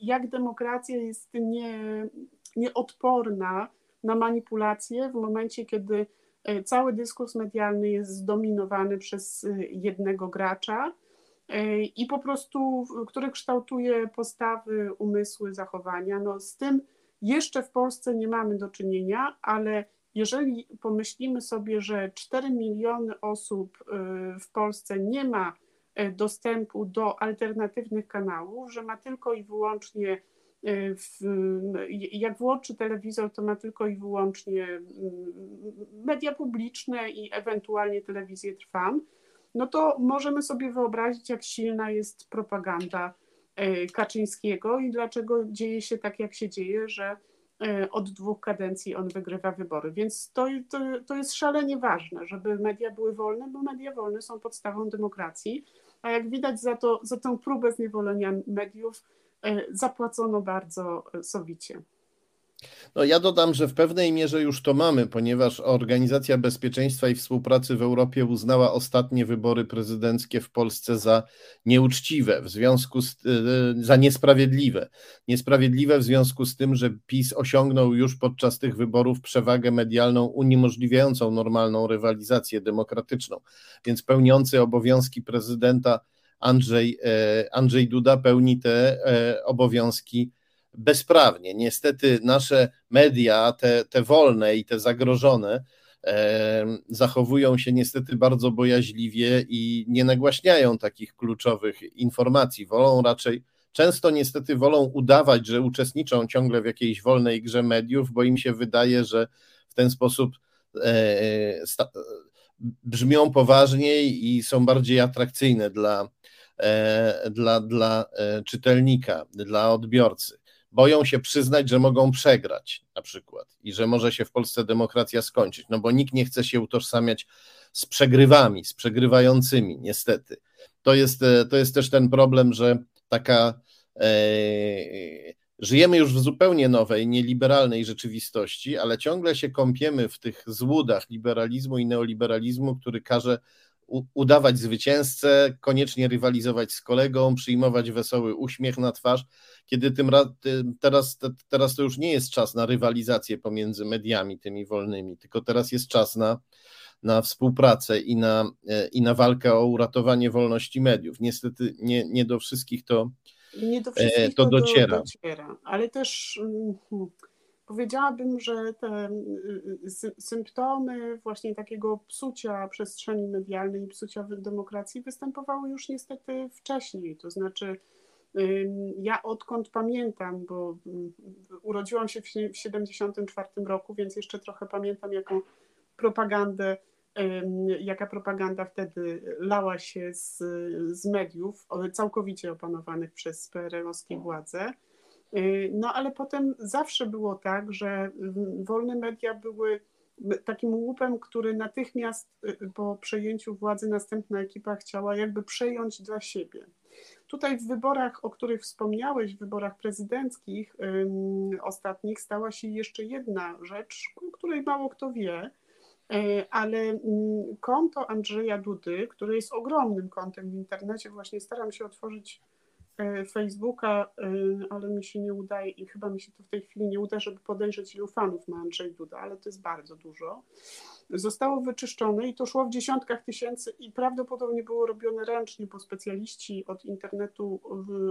jak demokracja jest nie, nieodporna na manipulacje w momencie, kiedy e, cały dyskurs medialny jest zdominowany przez e, jednego gracza e, i po prostu, który kształtuje postawy, umysły, zachowania. No z tym jeszcze w Polsce nie mamy do czynienia, ale jeżeli pomyślimy sobie, że 4 miliony osób y, w Polsce nie ma y, dostępu do alternatywnych kanałów, że ma tylko i wyłącznie jak włączy telewizor, to ma tylko i wyłącznie media publiczne i ewentualnie telewizję Trwam, no to możemy sobie wyobrazić, jak silna jest propaganda Kaczyńskiego i dlaczego dzieje się tak, jak się dzieje, że od dwóch kadencji on wygrywa wybory. Więc to, to, to jest szalenie ważne, żeby media były wolne, bo media wolne są podstawą demokracji. A jak widać za, to, za tą próbę zniewolenia mediów, E, zapłacono bardzo sowicie. No ja dodam, że w pewnej mierze już to mamy, ponieważ Organizacja Bezpieczeństwa i Współpracy w Europie uznała ostatnie wybory prezydenckie w Polsce za nieuczciwe, w związku z, e, za niesprawiedliwe. Niesprawiedliwe w związku z tym, że PiS osiągnął już podczas tych wyborów przewagę medialną uniemożliwiającą normalną rywalizację demokratyczną. Więc pełniący obowiązki prezydenta Andrzej, e, Andrzej Duda pełni te e, obowiązki bezprawnie. Niestety nasze media, te, te wolne i te zagrożone, e, zachowują się niestety bardzo bojaźliwie i nie nagłaśniają takich kluczowych informacji. Wolą raczej, często niestety wolą udawać, że uczestniczą ciągle w jakiejś wolnej grze mediów, bo im się wydaje, że w ten sposób brzmią poważniej i są bardziej atrakcyjne dla, E, dla, dla e, czytelnika, dla odbiorcy. Boją się przyznać, że mogą przegrać na przykład i że może się w Polsce demokracja skończyć, no bo nikt nie chce się utożsamiać z przegrywami, z przegrywającymi, niestety. To jest, e, to jest też ten problem, że taka e, żyjemy już w zupełnie nowej, nieliberalnej rzeczywistości, ale ciągle się kąpiemy w tych złudach liberalizmu i neoliberalizmu, który każe udawać zwycięzcę, koniecznie rywalizować z kolegą, przyjmować wesoły uśmiech na twarz, kiedy tym teraz, teraz to już nie jest czas na rywalizację pomiędzy mediami tymi wolnymi, tylko teraz jest czas na, na współpracę i na, i na walkę o uratowanie wolności mediów. Niestety nie, nie do wszystkich to, nie do wszystkich to, to dociera. dociera. Ale też mm, hmm, Powiedziałabym, że te y, y, symptomy właśnie takiego psucia przestrzeni medialnej i psucia demokracji występowały już niestety wcześniej. To znaczy, ja odkąd pamiętam, bo urodziłam się w 1974 roku, więc jeszcze trochę pamiętam, jaką propagandę, jaka propaganda wtedy lała się z, z mediów, całkowicie opanowanych przez PRL-owskie władze. Y, no ale potem zawsze było tak, że wolne media były takim łupem, który natychmiast y, po przejęciu władzy następna ekipa chciała jakby przejąć dla siebie. Tutaj w wyborach, o których wspomniałeś, w wyborach prezydenckich ostatnich, stała się jeszcze jedna rzecz, o której mało kto wie, y, ale konto Andrzeja Dudy, które jest ogromnym kontem w internecie, właśnie staram się otworzyć Facebooka, e, ale mi się nie udaje i chyba mi się to w tej chwili nie uda, żeby podejrzeć, ilu fanów ma Andrzej Duda, ale to jest bardzo dużo. Zostało wyczyszczone i to szło w dziesiątkach tysięcy i prawdopodobnie było robione ręcznie, bo specjaliści od internetu,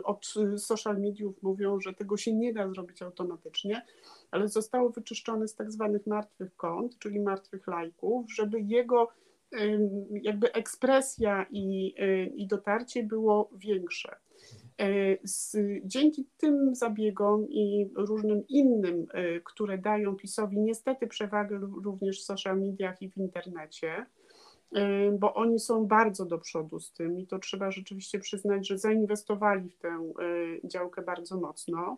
od social mediów mówią, że tego się nie da zrobić automatycznie, ale zostało wyczyszczone z tak zwanych martwych kont, czyli martwych lajków, żeby jego jakby ekspresja i, e, i dotarcie było większe. E, z, dzięki tym zabiegom i różnym innym, e, które dają PiSowi niestety przewagę również w social mediach i w internecie, e, bo oni są bardzo do przodu z tym i to trzeba rzeczywiście przyznać, że zainwestowali w tę działkę bardzo mocno.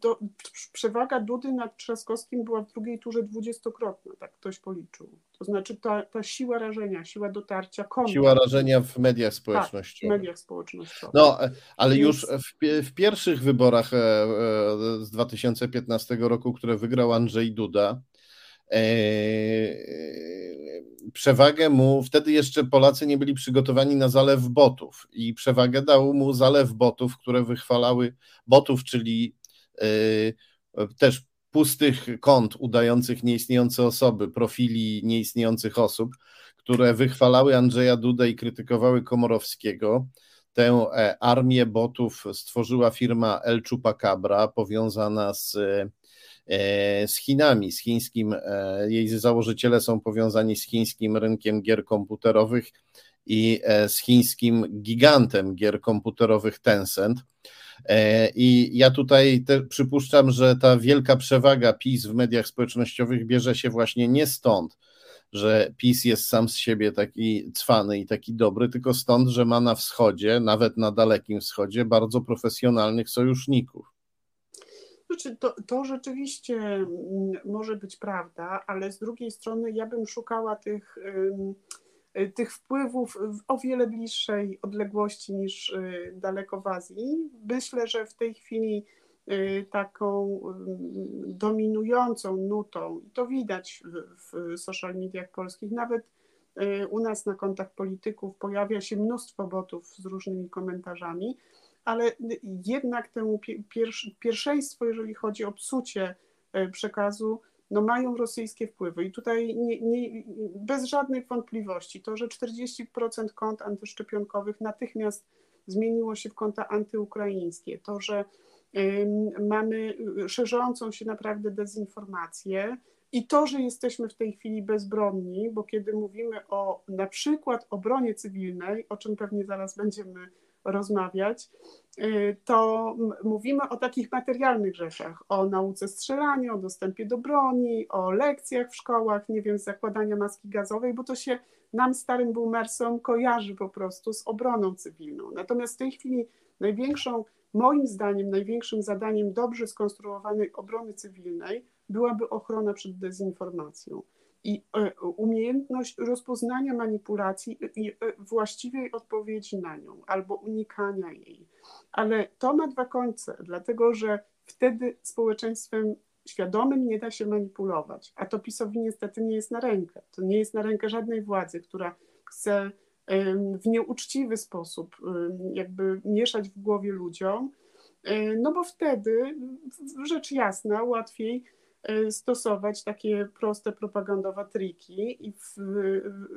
To przewaga Dudy nad Trzaskowskim była w drugiej turze dwudziestokrotna, tak ktoś policzył. To znaczy ta, ta siła rażenia, siła dotarcia, kontakt. Siła rażenia w mediach społecznościowych. Tak, w mediach społecznościowych. No, ale Więc... już w, w, pierwszych wyborach e, e, z 2015 roku, które wygrał Andrzej Duda, przewagę mu, wtedy jeszcze Polacy nie byli przygotowani na zalew botów i przewagę dał mu zalew botów, które wychwalały botów, czyli też pustych kont udających nieistniejące osoby, profili nieistniejących osób, które wychwalały Andrzeja Dudę i krytykowały Komorowskiego. Tę e, armię botów stworzyła firma El Chupacabra, powiązana z, e, z Chinami, z chińskim, e, jej założyciele są powiązani z chińskim rynkiem gier komputerowych i z chińskim gigantem gier komputerowych Tencent. E, I ja tutaj przypuszczam, że ta wielka przewaga PiS w mediach społecznościowych bierze się właśnie nie stąd, że PiS jest sam z siebie taki cwany i taki dobry, tylko stąd, że ma na wschodzie, nawet na dalekim wschodzie, bardzo profesjonalnych sojuszników. Znaczy, to, to rzeczywiście mm, może być prawda, ale z drugiej strony ja bym szukała tych, tych wpływów w o wiele bliższej odległości niż y, daleko w Azji. Myślę, że w tej chwili y, taką dominującą nutą, i to widać w, social mediach polskich, nawet y, u nas na kontach polityków pojawia się mnóstwo botów z różnymi komentarzami, ale jednak temu pierwszeństwo, jeżeli chodzi o psucie e, przekazu, no mają rosyjskie wpływy. I tutaj nie, nie, bez żadnych wątpliwości to, że 40% kont antyszczepionkowych natychmiast zmieniło się w konta antyukraińskie, to, że mamy szerzącą się naprawdę dezinformację i to, że jesteśmy w tej chwili bezbronni, bo kiedy mówimy o na przykład obronie cywilnej, o czym pewnie zaraz będziemy rozmawiać, y, to mówimy o takich materialnych rzeczach, o nauce strzelania, o dostępie do broni, o lekcjach w szkołach, nie wiem, zakładania maski gazowej, bo to się nam, starym boomersom, kojarzy po prostu z obroną cywilną. Natomiast w tej chwili największą, moim zdaniem, największym zadaniem dobrze skonstruowanej obrony cywilnej byłaby ochrona przed dezinformacją i e, umiejętność rozpoznania manipulacji i e, właściwej odpowiedzi na nią albo unikania jej. Ale to ma dwa końce, dlatego że wtedy społeczeństwem świadomym nie da się manipulować, a to PiSowi niestety nie jest na rękę. To nie jest na rękę żadnej władzy, która chce w nieuczciwy sposób jakby mieszać w głowie ludziom, e, no bo wtedy, rzecz jasna, łatwiej stosować takie proste propagandowe triki i w,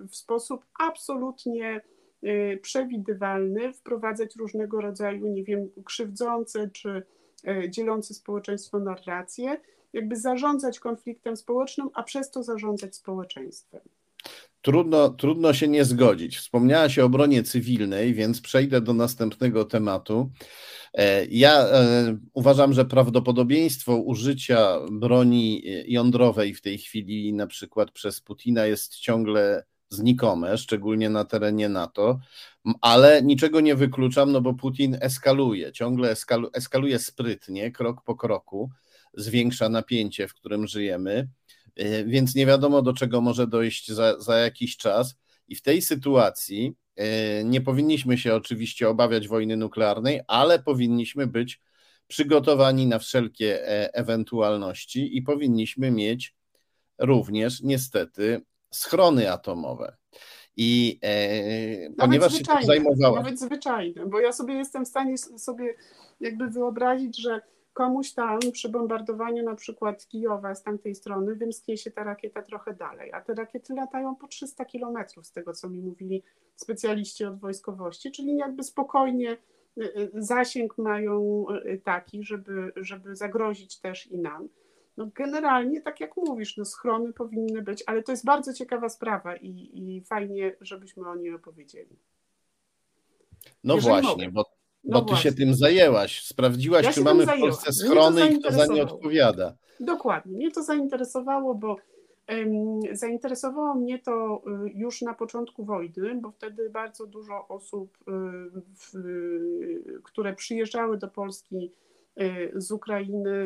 w sposób absolutnie e, przewidywalny wprowadzać różnego rodzaju, nie wiem, krzywdzące czy e, dzielące społeczeństwo narracje, jakby zarządzać konfliktem społecznym, a przez to zarządzać społeczeństwem. Trudno, trudno się nie zgodzić. Wspomniałaś o obronie cywilnej, więc przejdę do następnego tematu. E, ja e, uważam, że prawdopodobieństwo użycia broni jądrowej w tej chwili, na przykład przez Putina, jest ciągle znikome, szczególnie na terenie NATO, ale niczego nie wykluczam, no bo Putin eskaluje, ciągle eskalu, eskaluje sprytnie, krok po kroku, zwiększa napięcie, w którym żyjemy, e, więc nie wiadomo do czego może dojść za, za jakiś czas. I w tej sytuacji E, nie powinniśmy się oczywiście obawiać wojny nuklearnej, ale powinniśmy być przygotowani na wszelkie e, ewentualności i powinniśmy mieć również niestety schrony atomowe. I e, ponieważ się tym zajmowałem. Nawet zwyczajne, bo ja sobie jestem w stanie sobie jakby wyobrazić, że komuś tam przy bombardowaniu na przykład Kijowa z tamtej strony wymsknie się ta rakieta trochę dalej, a te rakiety latają po 300 kilometrów z tego, co mi mówili specjaliści od wojskowości, czyli jakby spokojnie y, y, zasięg mają y, taki, żeby, żeby zagrozić też i nam. No generalnie, tak jak mówisz, no schrony powinny być, ale to jest bardzo ciekawa sprawa i, i fajnie, żebyśmy o niej opowiedzieli. No Jeżeli właśnie, mogę. bo no bo ty się tym zajęłaś, sprawdziłaś, ja czy mamy w Polsce schrony i kto za nie odpowiada. Dokładnie, mnie to zainteresowało, bo um, zainteresowało mnie to y, już na początku wojny, bo wtedy bardzo dużo osób, y, w, które przyjeżdżały do Polski y, z Ukrainy,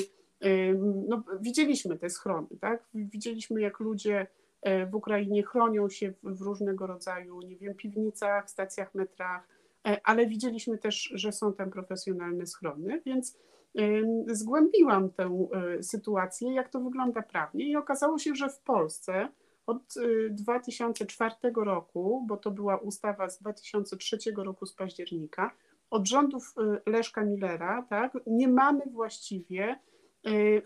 no, widzieliśmy te schrony, tak? Widzieliśmy, jak ludzie w Ukrainie chronią się w różnego rodzaju, nie wiem, piwnicach, stacjach metrach, E, ale widzieliśmy też, że są tam profesjonalne schrony, więc zgłębiłam tę e, sytuację, jak to wygląda prawnie. I okazało się, że w Polsce od 2004 e, roku, bo to była ustawa z 2003 roku z października, od rządów Leszka Millera, tak, nie mamy właściwie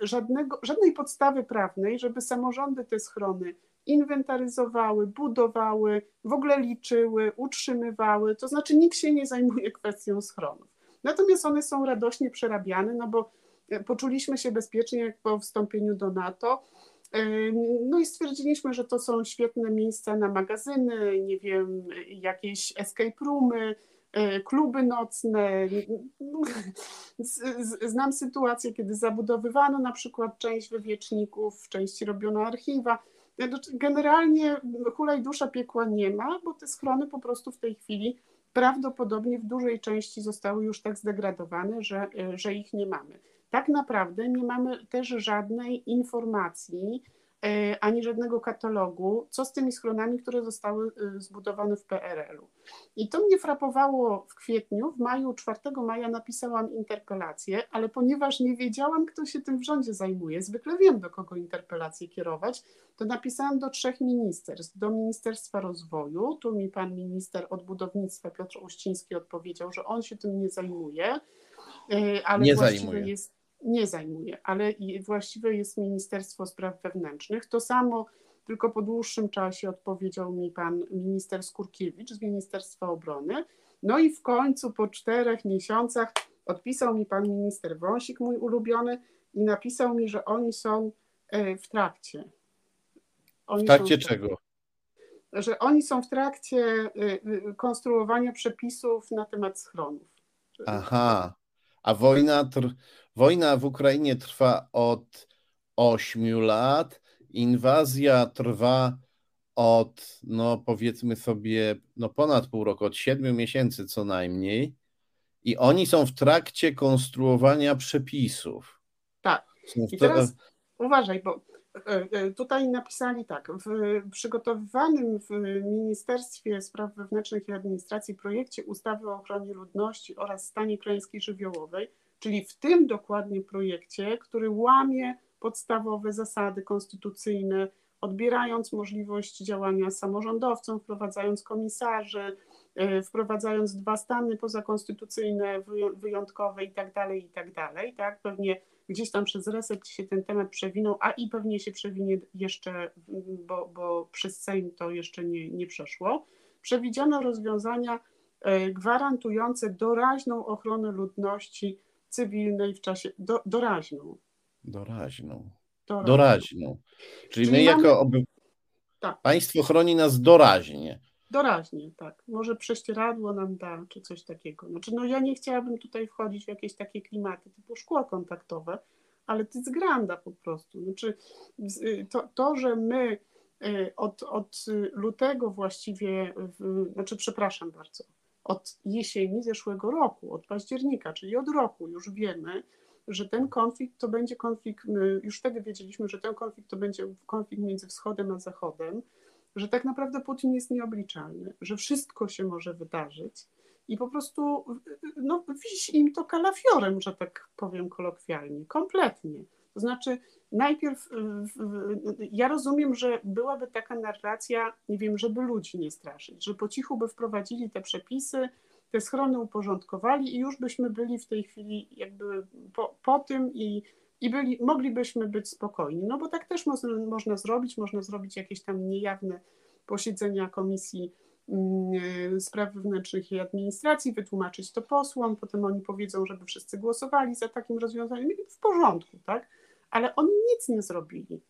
żadnego, żadnej podstawy prawnej, żeby samorządy te schrony inwentaryzowały, budowały, w ogóle liczyły, utrzymywały, to znaczy nikt się nie zajmuje kwestią schronów. Natomiast one są radośnie przerabiane, no bo e, poczuliśmy się bezpiecznie jak po wstąpieniu do NATO. E, no i stwierdziliśmy, że to są świetne miejsca na magazyny, nie wiem, jakieś escape roomy, e, kluby nocne. Znam sytuację, kiedy zabudowywano na przykład część wywieczników, w części robiono archiwa. Generalnie hulaj dusza piekła nie ma, bo te schrony po prostu w tej chwili prawdopodobnie w dużej części zostały już tak zdegradowane, że, że ich nie mamy. Tak naprawdę nie mamy też żadnej informacji, E, ani żadnego katalogu, co z tymi schronami, które zostały e, zbudowane w PRL-u. I to mnie frapowało w kwietniu, w maju, 4 maja napisałam interpelację, ale ponieważ nie wiedziałam, kto się tym w rządzie zajmuje, zwykle wiem, do kogo interpelację kierować, to napisałam do trzech ministerstw. Do Ministerstwa Rozwoju, tu mi pan minister od budownictwa Piotr Uściński odpowiedział, że on się tym nie zajmuje, e, ale nie właściwie zajmuje. jest nie zajmuje, ale właściwe jest Ministerstwo Spraw Wewnętrznych. To samo, tylko po dłuższym czasie odpowiedział mi pan minister Skurkiewicz z Ministerstwa Obrony. No i w końcu po czterech miesiącach odpisał mi pan minister Wąsik, mój ulubiony, i napisał mi, że oni są e, w trakcie. Oni w trakcie są, czego? Że oni są w trakcie e, e, konstruowania przepisów na temat schronów. Aha, a wojna, tr wojna w Ukrainie trwa od 8 lat, inwazja trwa od, no powiedzmy sobie, no ponad pół roku, od 7 miesięcy co najmniej. I oni są w trakcie konstruowania przepisów. Tak. I teraz uważaj, bo tutaj napisali tak, w przygotowywanym w Ministerstwie Spraw Wewnętrznych i Administracji projekcie ustawy o ochronie ludności oraz stanie klęski żywiołowej, czyli w tym dokładnie projekcie, który łamie podstawowe zasady konstytucyjne, odbierając możliwość działania samorządowcom, wprowadzając komisarzy, e, wprowadzając dwa stany pozakonstytucyjne, wyjątkowe i tak dalej, i tak tak? Pewnie gdzieś tam przez reset się ten temat przewinął, a i pewnie się przewinie jeszcze, bo, bo przez Sejm to jeszcze nie, nie przeszło. Przewidziano rozwiązania e, gwarantujące doraźną ochronę ludności cywilnej w czasie, do, doraźną. Doraźną. Doraźną. doraźną. Czyli, Czyli my mamy... jako oby... tak. państwo chroni nas doraźnie. Doraźnie, tak. Może prześcieradło nam da, czy coś takiego. Znaczy, no ja nie chciałabym tutaj wchodzić w jakieś takie klimaty typu szkło kontaktowe, ale to jest granda po prostu. Znaczy, y, to, to że my y, od, od lutego właściwie, znaczy przepraszam bardzo, od jesieni zeszłego roku, od października, czyli od roku już wiemy, że ten konflikt to będzie konflikt, już wtedy wiedzieliśmy, że ten konflikt to będzie konflikt między wschodem a zachodem, że tak naprawdę Putin jest nieobliczalny, że wszystko się może wydarzyć i po prostu no, wisi im to kalafiorem, że tak powiem kolokwialnie, kompletnie. To znaczy, najpierw ja rozumiem, że byłaby taka narracja, nie wiem, żeby ludzi nie straszyć, że po cichu by wprowadzili te przepisy, te schrony uporządkowali i już byśmy byli w tej chwili jakby po, po tym i, i byli, moglibyśmy być spokojni. No bo tak też można, można zrobić, można zrobić jakieś tam niejawne posiedzenia komisji mm, spraw wewnętrznych i administracji, wytłumaczyć to posłom, potem oni powiedzą, żeby wszyscy głosowali za takim rozwiązaniem, w porządku, tak? ale oni nic nie zrobili.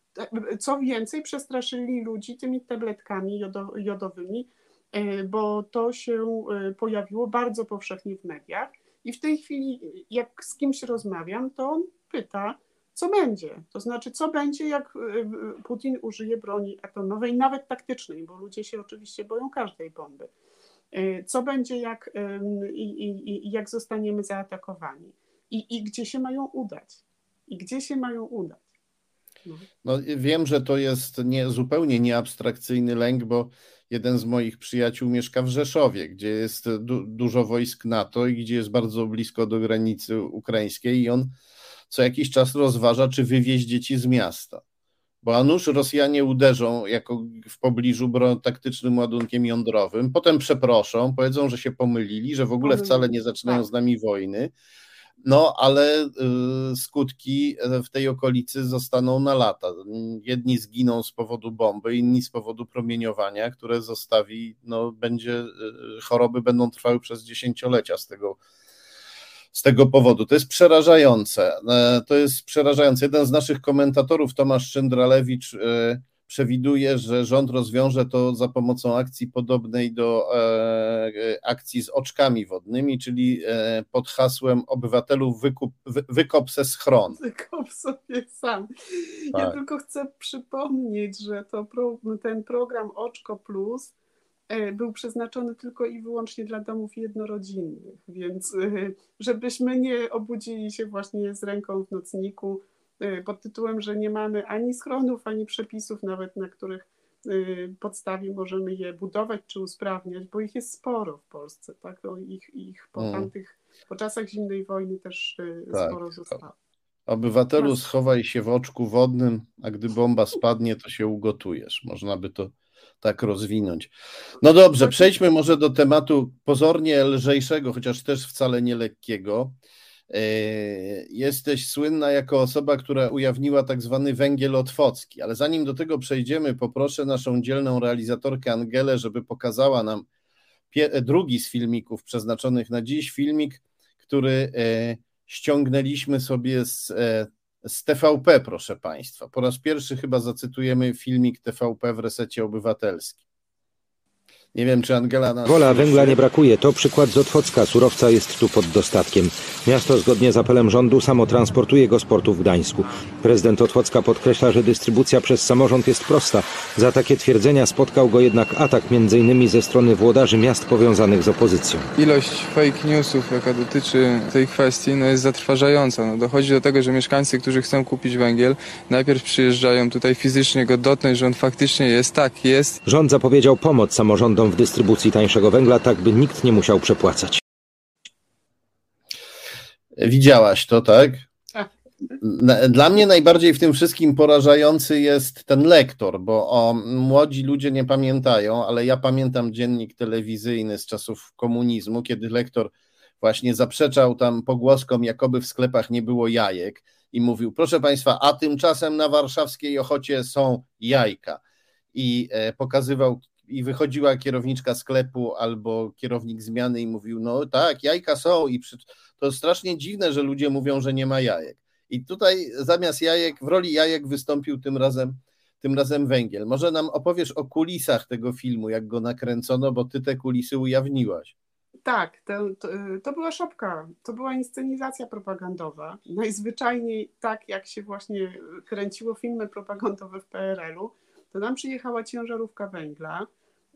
Co więcej, przestraszyli ludzi tymi tabletkami jodowymi, e, bo to się e, pojawiło bardzo powszechnie w mediach. I w tej chwili, jak z kimś rozmawiam, to on pyta, co będzie. To znaczy, co będzie, jak e, Putin użyje broni atomowej, nawet taktycznej, bo ludzie się oczywiście boją każdej bomby. Co będzie, jak, i, i, jak zostaniemy zaatakowani i, i gdzie się mają udać i gdzie się mają udać. No. no wiem, że to jest nie, zupełnie nieabstrakcyjny lęk, bo jeden z moich przyjaciół mieszka w Rzeszowie, gdzie jest du dużo wojsk NATO i gdzie jest bardzo blisko do granicy ukraińskiej i on co jakiś czas rozważa, czy wywieźć dzieci z miasta. Bo a nuż Rosjanie uderzą jako w pobliżu taktycznym ładunkiem jądrowym, potem przeproszą, powiedzą, że się pomylili, że w ogóle wcale nie zaczynają tak. z nami wojny no ale y, skutki w tej okolicy zostaną na lata. Jedni zginą z powodu bomby, inni z powodu promieniowania, które zostawi, no będzie, y, choroby będą trwały przez dziesięciolecia z tego, z tego powodu. To jest przerażające. E, to jest przerażające. Jeden z naszych komentatorów, Tomasz Szyndralewicz, y, przewiduje, że rząd rozwiąże to za pomocą akcji podobnej do e, akcji z oczkami wodnymi, czyli pod hasłem obywatelów wykup, wy, wykop se schron. Wykop sobie sam. Tak. Ja tylko chcę przypomnieć, że to pro, ten program Oczko Plus był przeznaczony tylko i wyłącznie dla domów jednorodzinnych, więc żebyśmy nie obudzili się właśnie z ręką w nocniku pod tytułem, że nie mamy ani schronów, ani przepisów nawet, na których podstawie możemy je budować czy usprawniać, bo ich jest sporo w Polsce, tak? No ich, ich po hmm. tamtych, po czasach zimnej wojny też tak. sporo zostało. Obywatelu, schowaj się w oczku wodnym, a gdy bomba spadnie, to się ugotujesz. Można by to tak rozwinąć. No dobrze, przejdźmy może do tematu pozornie lżejszego, chociaż też wcale nie lekkiego. E, jesteś słynna jako osoba, która ujawniła tak zwany węgiel otwocki, ale zanim do tego przejdziemy, poproszę naszą dzielną realizatorkę Angelę, żeby pokazała nam drugi z filmików przeznaczonych na dziś, filmik, który e, ściągnęliśmy sobie z, e, z TVP, proszę Państwa. Po raz pierwszy chyba zacytujemy filmik TVP w resecie obywatelskim. Nie wiem, czy Angela nas... Wola węgla nie brakuje. To przykład z Otwocka. Surowca jest tu pod dostatkiem. Miasto zgodnie z apelem rządu samo transportuje go z portu w Gdańsku. Prezydent Otwocka podkreśla, że dystrybucja przez samorząd jest prosta. Za takie twierdzenia spotkał go jednak atak m.in. ze strony włodarzy miast powiązanych z opozycją. Ilość fake newsów, jaka dotyczy tej kwestii, no jest zatrważająca. No dochodzi do tego, że mieszkańcy, którzy chcą kupić węgiel, najpierw przyjeżdżają tutaj fizycznie go dotknąć, że on faktycznie jest. Tak, jest. Rząd zapowiedział pomoc samorządom w dystrybucji tańszego węgla, tak by nikt nie musiał przepłacać. Widziałaś to, tak? tak? Dla mnie najbardziej w tym wszystkim porażający jest ten lektor, bo o, młodzi ludzie nie pamiętają, ale ja pamiętam dziennik telewizyjny z czasów komunizmu, kiedy lektor właśnie zaprzeczał tam pogłoskom, jakoby w sklepach nie było jajek i mówił, proszę Państwa, a tymczasem na warszawskiej Ochocie są jajka. I e, pokazywał i wychodziła kierowniczka sklepu albo kierownik zmiany i mówił, no tak, jajka są i przy... to strasznie dziwne, że ludzie mówią, że nie ma jajek. I tutaj zamiast jajek, w roli jajek wystąpił tym razem, tym razem węgiel. Może nam opowiesz o kulisach tego filmu, jak go nakręcono, bo ty te kulisy ujawniłaś. Tak, to, to, była szopka, to była inscenizacja propagandowa. Najzwyczajniej tak, jak się właśnie kręciło filmy propagandowe w PRL-u, to nam przyjechała ciężarówka węgla,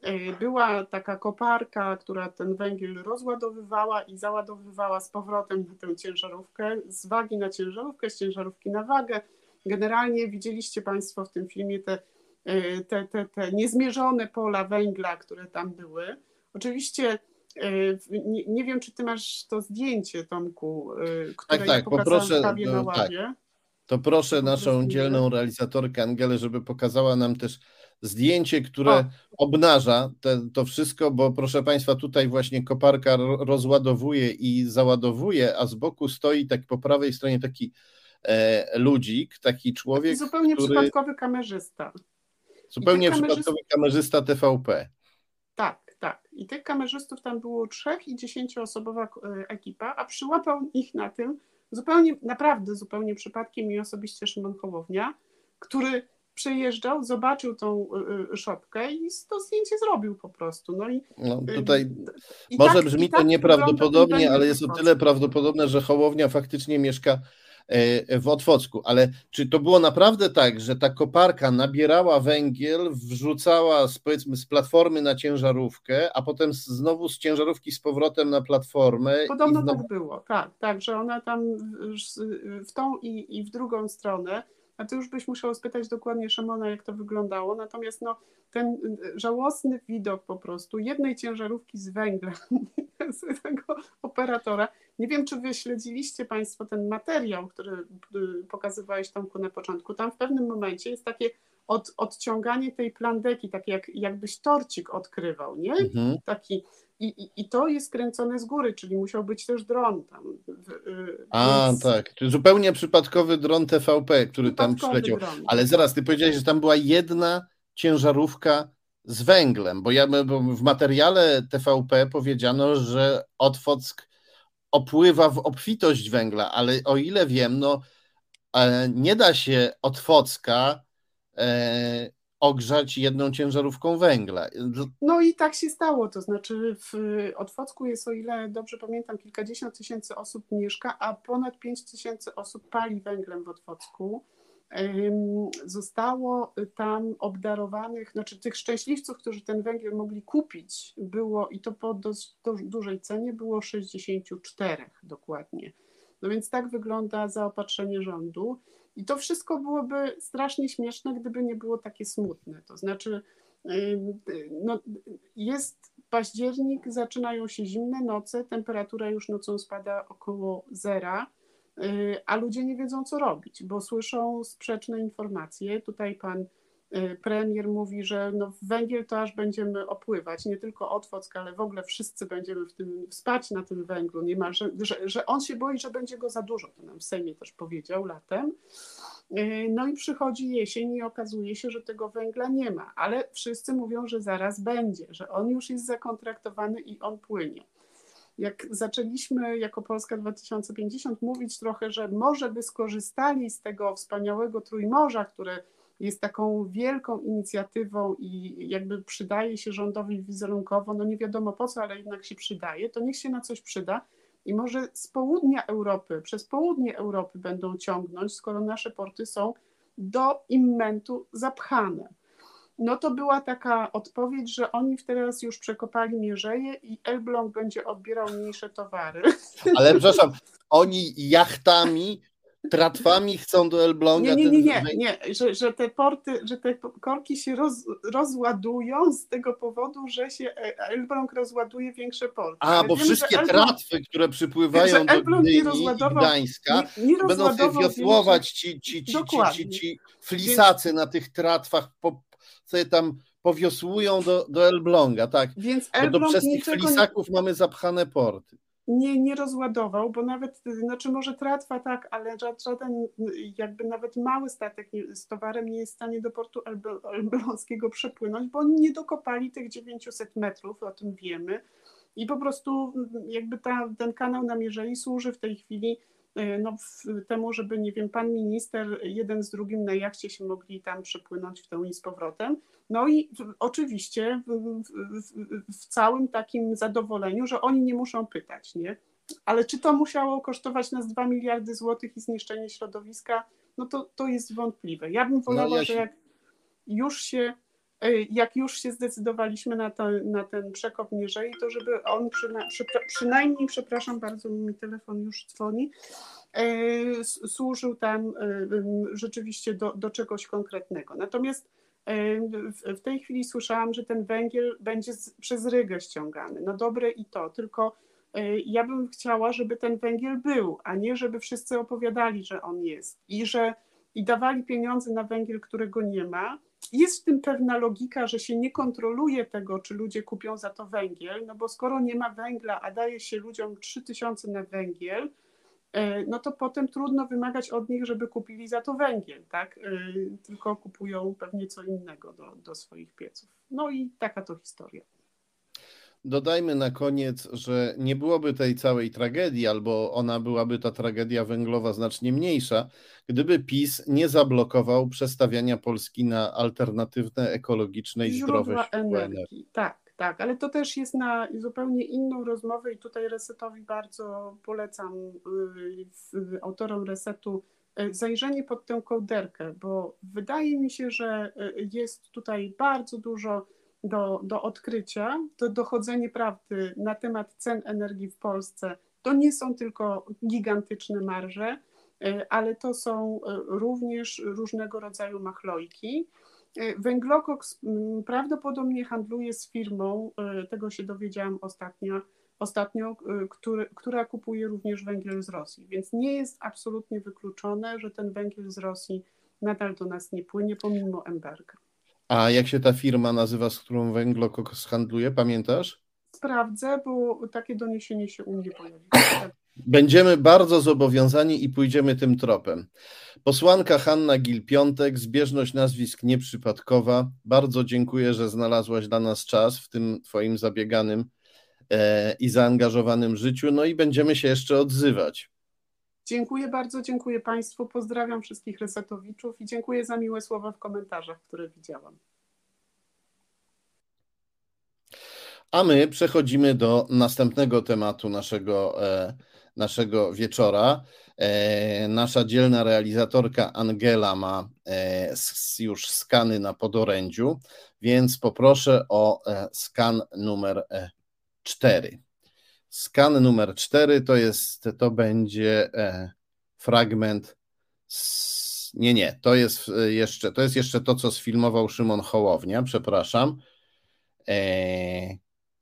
E, była taka koparka, która ten węgiel rozładowywała i załadowywała z powrotem na tę ciężarówkę, z wagi na ciężarówkę, z ciężarówki na wagę. Generalnie widzieliście Państwo w tym filmie te, e, te, te, te niezmierzone pola węgla, które tam były. Oczywiście e, nie, nie, wiem, czy ty masz to zdjęcie, Tomku, które tak, tak, poproszę, kawie no, na ławie. Tak. To proszę naszą dzielną realizatorkę Angelę, żeby pokazała nam też zdjęcie, które o. obnaża te, to wszystko, bo proszę Państwa, tutaj właśnie koparka rozładowuje i załadowuje, a z boku stoi tak po prawej stronie taki e, ludzik, taki człowiek. Taki zupełnie który... przypadkowy kamerzysta. Zupełnie przypadkowy kamerzysta TVP. Tak, tak. I tych kamerzystów tam było trzech i dziesięcioosobowa e, ekipa, a przyłapał ich na tym zupełnie, naprawdę zupełnie przypadkiem i osobiście Szymon Hołownia, który przejeżdżał, zobaczył tą y, y, szopkę i to zdjęcie zrobił po prostu. No i no, y, tutaj i może tak, brzmi to tak nieprawdopodobnie, ale jest o tyle prawdopodobne, że Hołownia faktycznie mieszka w Otwocku, ale czy to było naprawdę tak, że ta koparka nabierała węgiel, wrzucała z, powiedzmy z platformy na ciężarówkę, a potem znowu z ciężarówki z powrotem na platformę? Podobno znowu... tak było, tak, tak, że ona tam w tą i, i w drugą stronę a to już byś musiał spytać dokładnie Szymona, jak to wyglądało. Natomiast no, ten żałosny widok po prostu jednej ciężarówki z węgla, *laughs* z tego operatora. Nie wiem, czy wy śledziliście Państwo ten materiał, który y, pokazywałeś Tomku na początku. Tam w pewnym momencie jest takie od, odciąganie tej plandeki, tak jak, jakbyś torcik odkrywał, nie? Mhm. Taki i, i, I to jest kręcone z góry, czyli musiał być też dron tam. Y, A, więc... tak. Czyli zupełnie przypadkowy dron TVP, który tam przyleciał. Dron. Ale zaraz, ty powiedziałeś, że tam była jedna ciężarówka z węglem, bo ja bo w materiale TVP powiedziano, że Otwock opływa w obfitość węgla, ale o ile wiem, no e, nie da się Otwocka e, ogrzać jedną ciężarówką węgla. No i tak się stało, to znaczy w Otwocku jest, o ile dobrze pamiętam, kilkadziesiąt tysięcy osób mieszka, a ponad pięć tysięcy osób pali węglem w Otwocku. Zostało tam obdarowanych, znaczy tych szczęśliwców, którzy ten węgiel mogli kupić, było i to po dość dużej cenie, było 64 dokładnie. No więc tak wygląda zaopatrzenie rządu. I to wszystko byłoby strasznie śmieszne, gdyby nie było takie smutne. To znaczy, no, jest październik, zaczynają się zimne noce, temperatura już nocą spada około zera, a ludzie nie wiedzą, co robić, bo słyszą sprzeczne informacje. Tutaj pan Y, premier mówi, że no węgiel to aż będziemy opływać, nie tylko Otwock, ale w ogóle wszyscy będziemy w tym spać na tym węglu niemalże, że, że on się boi, że będzie go za dużo, to nam w Sejmie też powiedział latem. Y, no i przychodzi jesień i okazuje się, że tego węgla nie ma, ale wszyscy mówią, że zaraz będzie, że on już jest zakontraktowany i on płynie jak zaczęliśmy jako Polska 2050 mówić trochę, że może by skorzystali z tego wspaniałego Trójmorza, które jest taką wielką inicjatywą i jakby przydaje się rządowi wizerunkowo, no nie wiadomo po co, ale jednak się przydaje, to niech się na coś przyda i może z południa Europy, przez południe Europy będą ciągnąć, skoro nasze porty są do immentu zapchane. No to była taka odpowiedź, że oni teraz już przekopali mierzeje i Elbląg będzie odbierał mniejsze towary. *laughs* Ale przepraszam, oni jachtami tratwami chcą do Elbląga. Nie, nie, nie, nie. Że, że te porty, że te korki się roz, rozładują z tego powodu, że się e, Elbląg rozładuje większe porty. A, bo wszystkie tratwy, które przypływają do Gdyni i Gdańska, będą sobie wiosłować ci, ci, ci, ci, flisacy na tych tratwach, po, sobie tam powiosłują do, do Elbląga, tak. Więc Elbląg bo do przez tych nie... mamy zapchane porty nie, nie rozładował, bo nawet, znaczy może tratwa tak, ale żaden jakby nawet mały statek z towarem nie jest w stanie do portu elbląskiego przepłynąć, bo oni nie dokopali tych 900 metrów, o tym wiemy. I po prostu jakby ta, ten kanał namierzeni służy w tej chwili no, temu, żeby, nie wiem, pan minister jeden z drugim na jachcie się mogli tam przepłynąć w tą i z powrotem. No i oczywiście w, w, w, całym takim zadowoleniu, że oni nie muszą pytać, nie? Ale czy to musiało kosztować nas 2 miliardy złotych i zniszczenie środowiska? No to, to jest wątpliwe. Ja bym wolała, no ja się... że jak już się jak już się zdecydowaliśmy na, to, na ten przekop Mierzei, to żeby on przyna, przy, przynajmniej, przepraszam bardzo, mi telefon już dzwoni, e, służył tam e, rzeczywiście do, do czegoś konkretnego. Natomiast w tej chwili słyszałam, że ten węgiel będzie z, przez Rygę ściągany. No dobre i to, tylko e, ja bym chciała, żeby ten węgiel był, a nie żeby wszyscy opowiadali, że on jest i że i dawali pieniądze na węgiel, którego nie ma. Jest w tym pewna logika, że się nie kontroluje tego, czy ludzie kupią za to węgiel, no bo skoro nie ma węgla, a daje się ludziom 3000 na węgiel, E, no to potem trudno wymagać od nich, żeby kupili za to węgiel, tak? E, tylko kupują pewnie co innego do, do swoich pieców. No i taka to historia. Dodajmy na koniec, że nie byłoby tej całej tragedii, albo ona byłaby ta tragedia węglowa znacznie mniejsza, gdyby PiS nie zablokował przestawiania Polski na alternatywne, ekologiczne i zdrowe źródła energii. energii. Tak, tak, ale to też jest na zupełnie inną rozmowę i tutaj Resetowi bardzo polecam y, autorom Resetu y, zajrzenie pod tę kołderkę, bo wydaje mi się, że y, jest tutaj bardzo dużo do, do odkrycia, do dochodzenia prawdy na temat cen energii w Polsce. To nie są tylko gigantyczne marże, ale to są również różnego rodzaju machlojki. E, węglokoks mm, prawdopodobnie handluje z firmą, e, tego się dowiedziałam ostatnio, ostatnio e, który, która kupuje również węgiel z Rosji. Więc nie jest absolutnie wykluczone, że ten węgiel z Rosji nadal do nas nie płynie, pomimo embarga. A jak się ta firma nazywa, z którą węglokoks handluje, pamiętasz? Sprawdzę, bo takie doniesienie się u mnie pojawiło. Będziemy bardzo zobowiązani i pójdziemy tym tropem. Posłanka Hanna Gil-Piątek, zbieżność nazwisk nieprzypadkowa. Bardzo dziękuję, że znalazłaś dla nas czas w tym Twoim zabieganym e, i zaangażowanym życiu. No i będziemy się jeszcze odzywać. Dziękuję bardzo, dziękuję Państwu, pozdrawiam wszystkich resetowiczów i dziękuję za miłe słowa w komentarzach, które widziałam. A my przechodzimy do następnego tematu naszego, e, naszego wieczora. E, nasza dzielna realizatorka Angela ma e, już skany na podorędziu, więc poproszę o skan numer 4. Skan numer 4 to jest, to będzie fragment z, nie, nie, to jest jeszcze, to jest jeszcze to, co sfilmował Szymon Hołownia, przepraszam.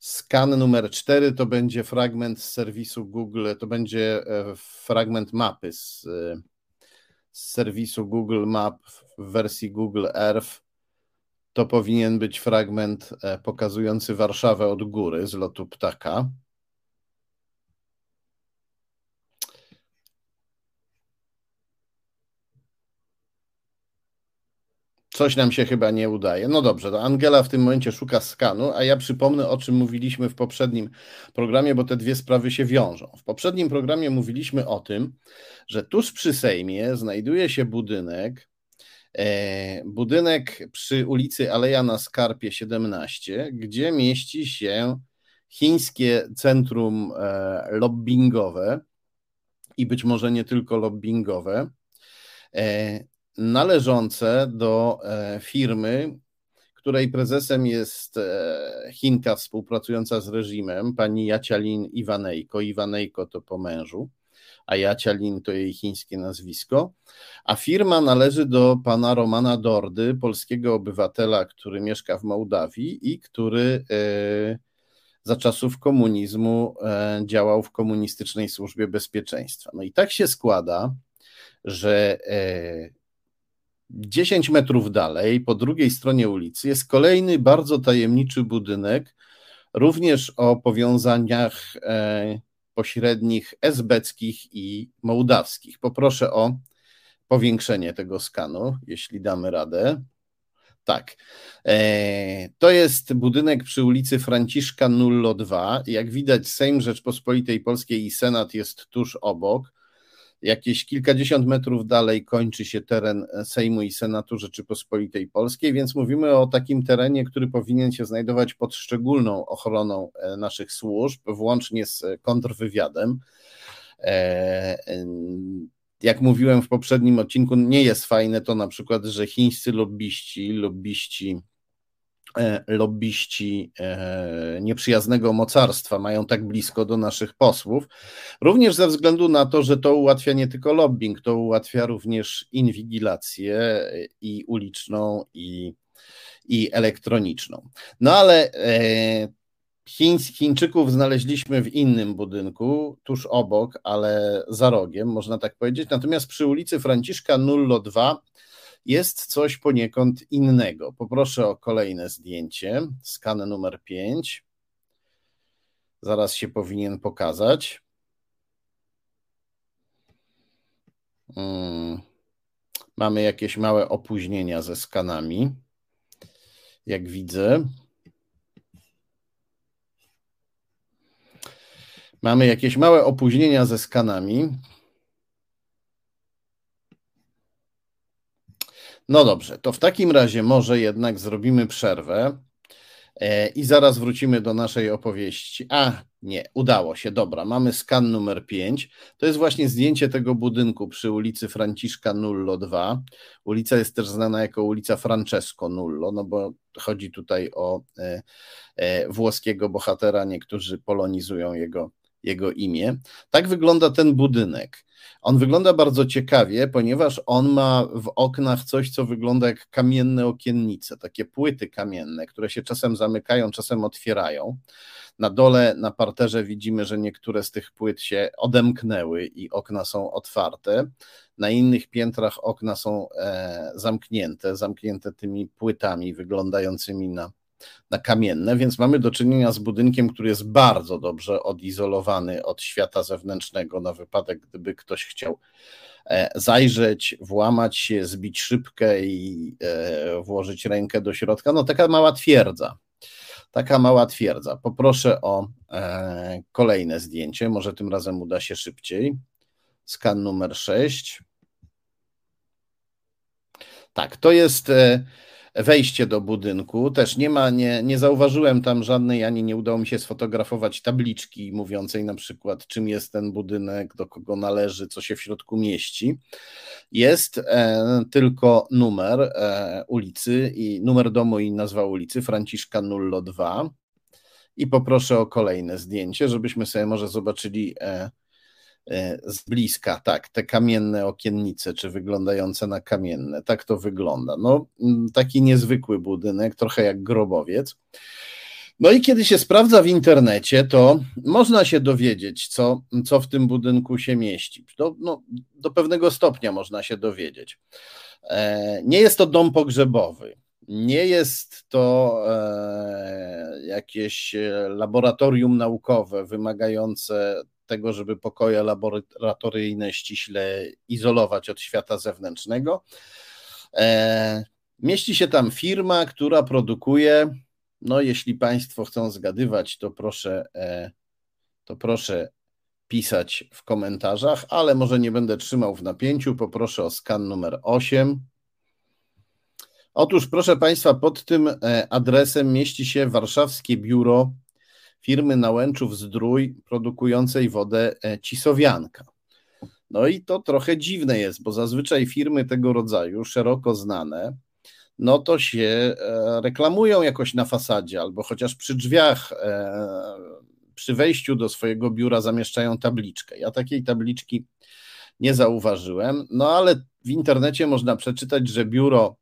Skan numer 4 to będzie fragment z serwisu Google, to będzie e, fragment mapy z, e, z serwisu Google Map w wersji Google Earth. To powinien być fragment e, pokazujący Warszawę od góry z lotu ptaka. Coś nam się chyba nie udaje. No dobrze, to Angela w tym momencie szuka skanu, a ja przypomnę, o czym mówiliśmy w poprzednim programie, bo te dwie sprawy się wiążą. W poprzednim programie mówiliśmy o tym, że tuż przy Sejmie znajduje się budynek, e, budynek przy ulicy Aleja na Skarpie 17, gdzie mieści się chińskie centrum e, lobbyingowe i być może nie tylko lobbyingowe. E, należące do e, firmy, której prezesem jest e, Chinka współpracująca z reżimem, pani Jacialin Iwanejko. Iwanejko to po mężu, a Jacialin to jej chińskie nazwisko. A firma należy do pana Romana Dordy, polskiego obywatela, który mieszka w Mołdawii i który e, za czasów komunizmu działał w komunistycznej służbie bezpieczeństwa. No i tak się składa, że 10 metrów dalej, po drugiej stronie ulicy, jest kolejny bardzo tajemniczy budynek, również o powiązaniach e, pośrednich esbeckich i mołdawskich. Poproszę o powiększenie tego skanu, jeśli damy radę. Tak. E, to jest budynek przy ulicy Franciszka Nullo 2. Jak widać, Sejm Rzeczpospolitej Polskiej i Senat jest tuż obok. Jakieś kilkadziesiąt metrów dalej kończy się teren Sejmu i Senatu Rzeczypospolitej Polskiej, więc mówimy o takim terenie, który powinien się znajdować pod szczególną ochroną e, naszych służb, włącznie z kontrwywiadem. E, jak mówiłem w poprzednim odcinku, nie jest fajne to na przykład, że chińscy lobbyści, lobbyści E, lobbyści e, nieprzyjaznego mocarstwa mają tak blisko do naszych posłów, również ze względu na to, że to ułatwia nie tylko lobbying, to ułatwia również inwigilację i uliczną, i, i elektroniczną. No ale e, Chiń, Chińczyków znaleźliśmy w innym budynku, tuż obok, ale za rogiem, można tak powiedzieć. Natomiast przy ulicy Franciszka Nullo 2 jest coś poniekąd innego. Poproszę o kolejne zdjęcie. Skan numer 5. Zaraz się powinien pokazać. Hmm. Mamy jakieś małe opóźnienia ze skanami. Jak widzę. Mamy jakieś małe opóźnienia ze skanami. No dobrze, to w takim razie może jednak zrobimy przerwę e, i zaraz wrócimy do naszej opowieści. A, nie, udało się, dobra, mamy skan numer 5. To jest właśnie zdjęcie tego budynku przy ulicy Franciszka Nullo 2. Ulica jest też znana jako ulica Francesco Nullo, no bo chodzi tutaj o e, e, włoskiego bohatera, niektórzy polonizują jego, jego imię. Tak wygląda ten budynek. On wygląda bardzo ciekawie, ponieważ on ma w oknach coś, co wygląda jak kamienne okiennice, takie płyty kamienne, które się czasem zamykają, czasem otwierają. Na dole, na parterze widzimy, że niektóre z tych płyt się odemknęły i okna są otwarte. Na innych piętrach okna są e, zamknięte, zamknięte tymi płytami wyglądającymi na kamienne, więc mamy do czynienia z budynkiem, który jest bardzo dobrze odizolowany od świata zewnętrznego na wypadek, gdyby ktoś chciał e, zajrzeć, włamać się, zbić szybkę i e, włożyć rękę do środka. No taka mała twierdza. Taka mała twierdza. Poproszę o e, kolejne zdjęcie, może tym razem uda się szybciej. Skan numer 6. Tak, to jest wejście do budynku. Też nie ma, nie, nie zauważyłem tam żadnej, ani nie udało mi się sfotografować tabliczki mówiącej na przykład, czym jest ten budynek, do kogo należy, co się w środku mieści. Jest e, tylko numer e, ulicy i numer domu i nazwa ulicy Franciszka Nullo 2. I poproszę o kolejne zdjęcie, żebyśmy sobie może zobaczyli E, z bliska, tak, te kamienne okiennice, czy wyglądające na kamienne, tak to wygląda. No, mm, taki niezwykły budynek, trochę jak grobowiec. No i kiedy się sprawdza w internecie, to można się dowiedzieć, co, co w tym budynku się mieści. Do, no, do pewnego stopnia można się dowiedzieć. E, nie jest to dom pogrzebowy. Nie jest to e, jakieś laboratorium naukowe wymagające tego, żeby pokoje laboratoryjne ściśle izolować od świata zewnętrznego. E, mieści się tam firma, która produkuje, no jeśli Państwo chcą zgadywać, to proszę, e, to proszę pisać w komentarzach, ale może nie będę trzymał w napięciu, poproszę o skan numer 8. Otóż, proszę Państwa, pod tym e, adresem mieści się Warszawskie Biuro firmy Nałęczów Zdrój produkującej wodę e, Cisowianka. No i to trochę dziwne jest, bo zazwyczaj firmy tego rodzaju, szeroko znane, no to się e, reklamują jakoś na fasadzie albo chociaż przy drzwiach, e, przy wejściu do swojego biura zamieszczają tabliczkę. Ja takiej tabliczki nie zauważyłem, no ale w internecie można przeczytać, że biuro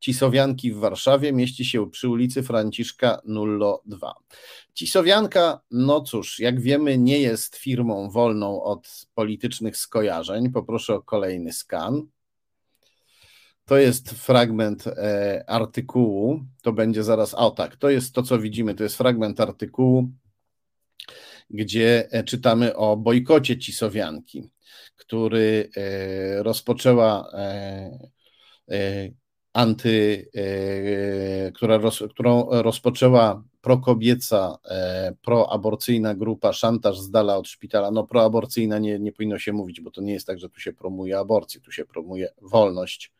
Cisowianki w Warszawie mieści się przy ulicy Franciszka Nullo 2. Cisowianka, no cóż, jak wiemy, nie jest firmą wolną od politycznych skojarzeń. Poproszę o kolejny skan. To jest fragment e, artykułu. To będzie zaraz. O tak, to jest to, co widzimy. To jest fragment artykułu, gdzie e, czytamy o bojkocie Cisowianki, który e, rozpoczęła e, e, anty, e, która roz, którą rozpoczęła prokobieca, e, proaborcyjna grupa Szantaż z dala od szpitala. No proaborcyjna nie, nie powinno się mówić, bo to nie jest tak, że tu się promuje aborcję, tu się promuje wolność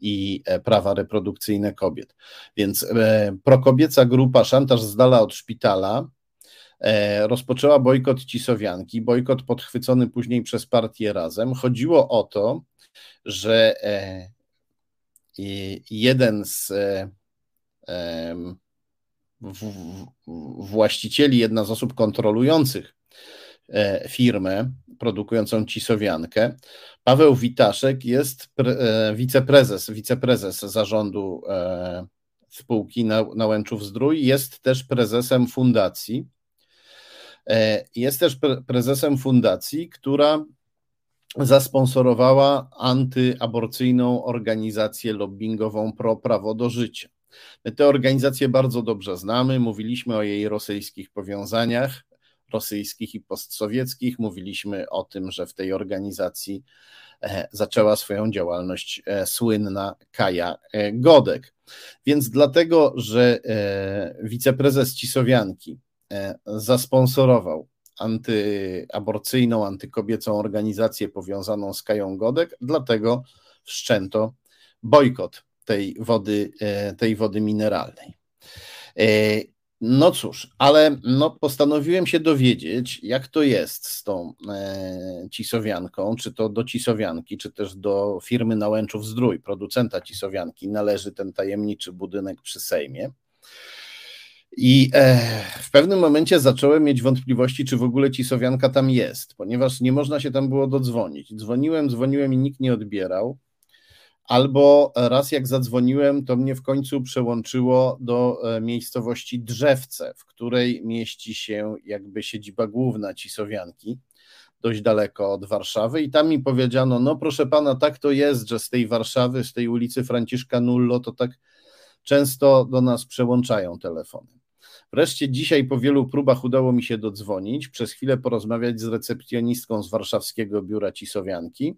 i e, prawa reprodukcyjne kobiet. Więc prokobieca grupa Szantaż z dala od szpitala rozpoczęła bojkot Cisowianki, bojkot podchwycony później przez partię Razem. Chodziło o to, że jeden z właścicieli, jedna z osób kontrolujących e, firmę produkującą cisowiankę, Paweł Witaszek jest e, wiceprezes, wiceprezes zarządu e, spółki Nałęczów Zdrój, jest też prezesem fundacji. Jest też prezesem fundacji, która zasponsorowała antyaborcyjną organizację lobbyingową Pro Prawo do Życia. My tę organizację bardzo dobrze znamy, mówiliśmy o jej rosyjskich powiązaniach, rosyjskich i postsowieckich, mówiliśmy o tym, że w tej organizacji e, zaczęła swoją działalność e, słynna Kaja e, Godek. Więc dlatego, że wiceprezes Cisowianki zasponsorował antyaborcyjną, antykobiecą organizację powiązaną z Kają Godek, dlatego wszczęto bojkot tej wody, e, tej wody mineralnej. E, no cóż, ale no postanowiłem się dowiedzieć, jak to jest z tą e, cisowianką, czy to do cisowianki, czy też do firmy Nałęczów Zdrój, producenta cisowianki, należy ten tajemniczy budynek przy Sejmie. I e, w pewnym momencie zacząłem mieć wątpliwości, czy w ogóle Cisowianka tam jest, ponieważ nie można się tam było dodzwonić. Dzwoniłem, dzwoniłem i nikt nie odbierał. Albo raz jak zadzwoniłem, to mnie w końcu przełączyło do e, miejscowości Drzewce, w której mieści się jakby siedziba główna Cisowianki, dość daleko od Warszawy. I tam mi powiedziano: No, proszę pana, tak to jest, że z tej Warszawy, z tej ulicy Franciszka Nullo, to tak często do nas przełączają telefony. Wreszcie dzisiaj po wielu próbach udało mi się dodzwonić, przez chwilę porozmawiać z recepcjonistką z warszawskiego biura Cisowianki.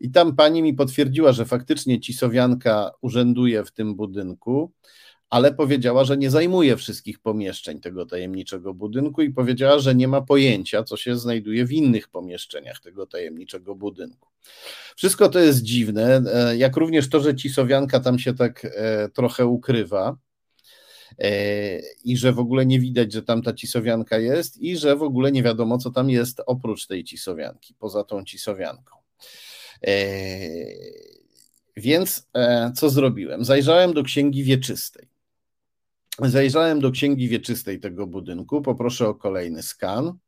I tam pani mi potwierdziła, że faktycznie Cisowianka urzęduje w tym budynku, ale powiedziała, że nie zajmuje wszystkich pomieszczeń tego tajemniczego budynku i powiedziała, że nie ma pojęcia, co się znajduje w innych pomieszczeniach tego tajemniczego budynku. Wszystko to jest dziwne, e, jak również to, że Cisowianka tam się tak e, trochę ukrywa i że w ogóle nie widać, że tam ta cisowianka jest i że w ogóle nie wiadomo, co tam jest oprócz tej cisowianki, poza tą cisowianką. Więc co zrobiłem? Zajrzałem do księgi wieczystej. Zajrzałem do księgi wieczystej tego budynku. Poproszę o kolejny skan.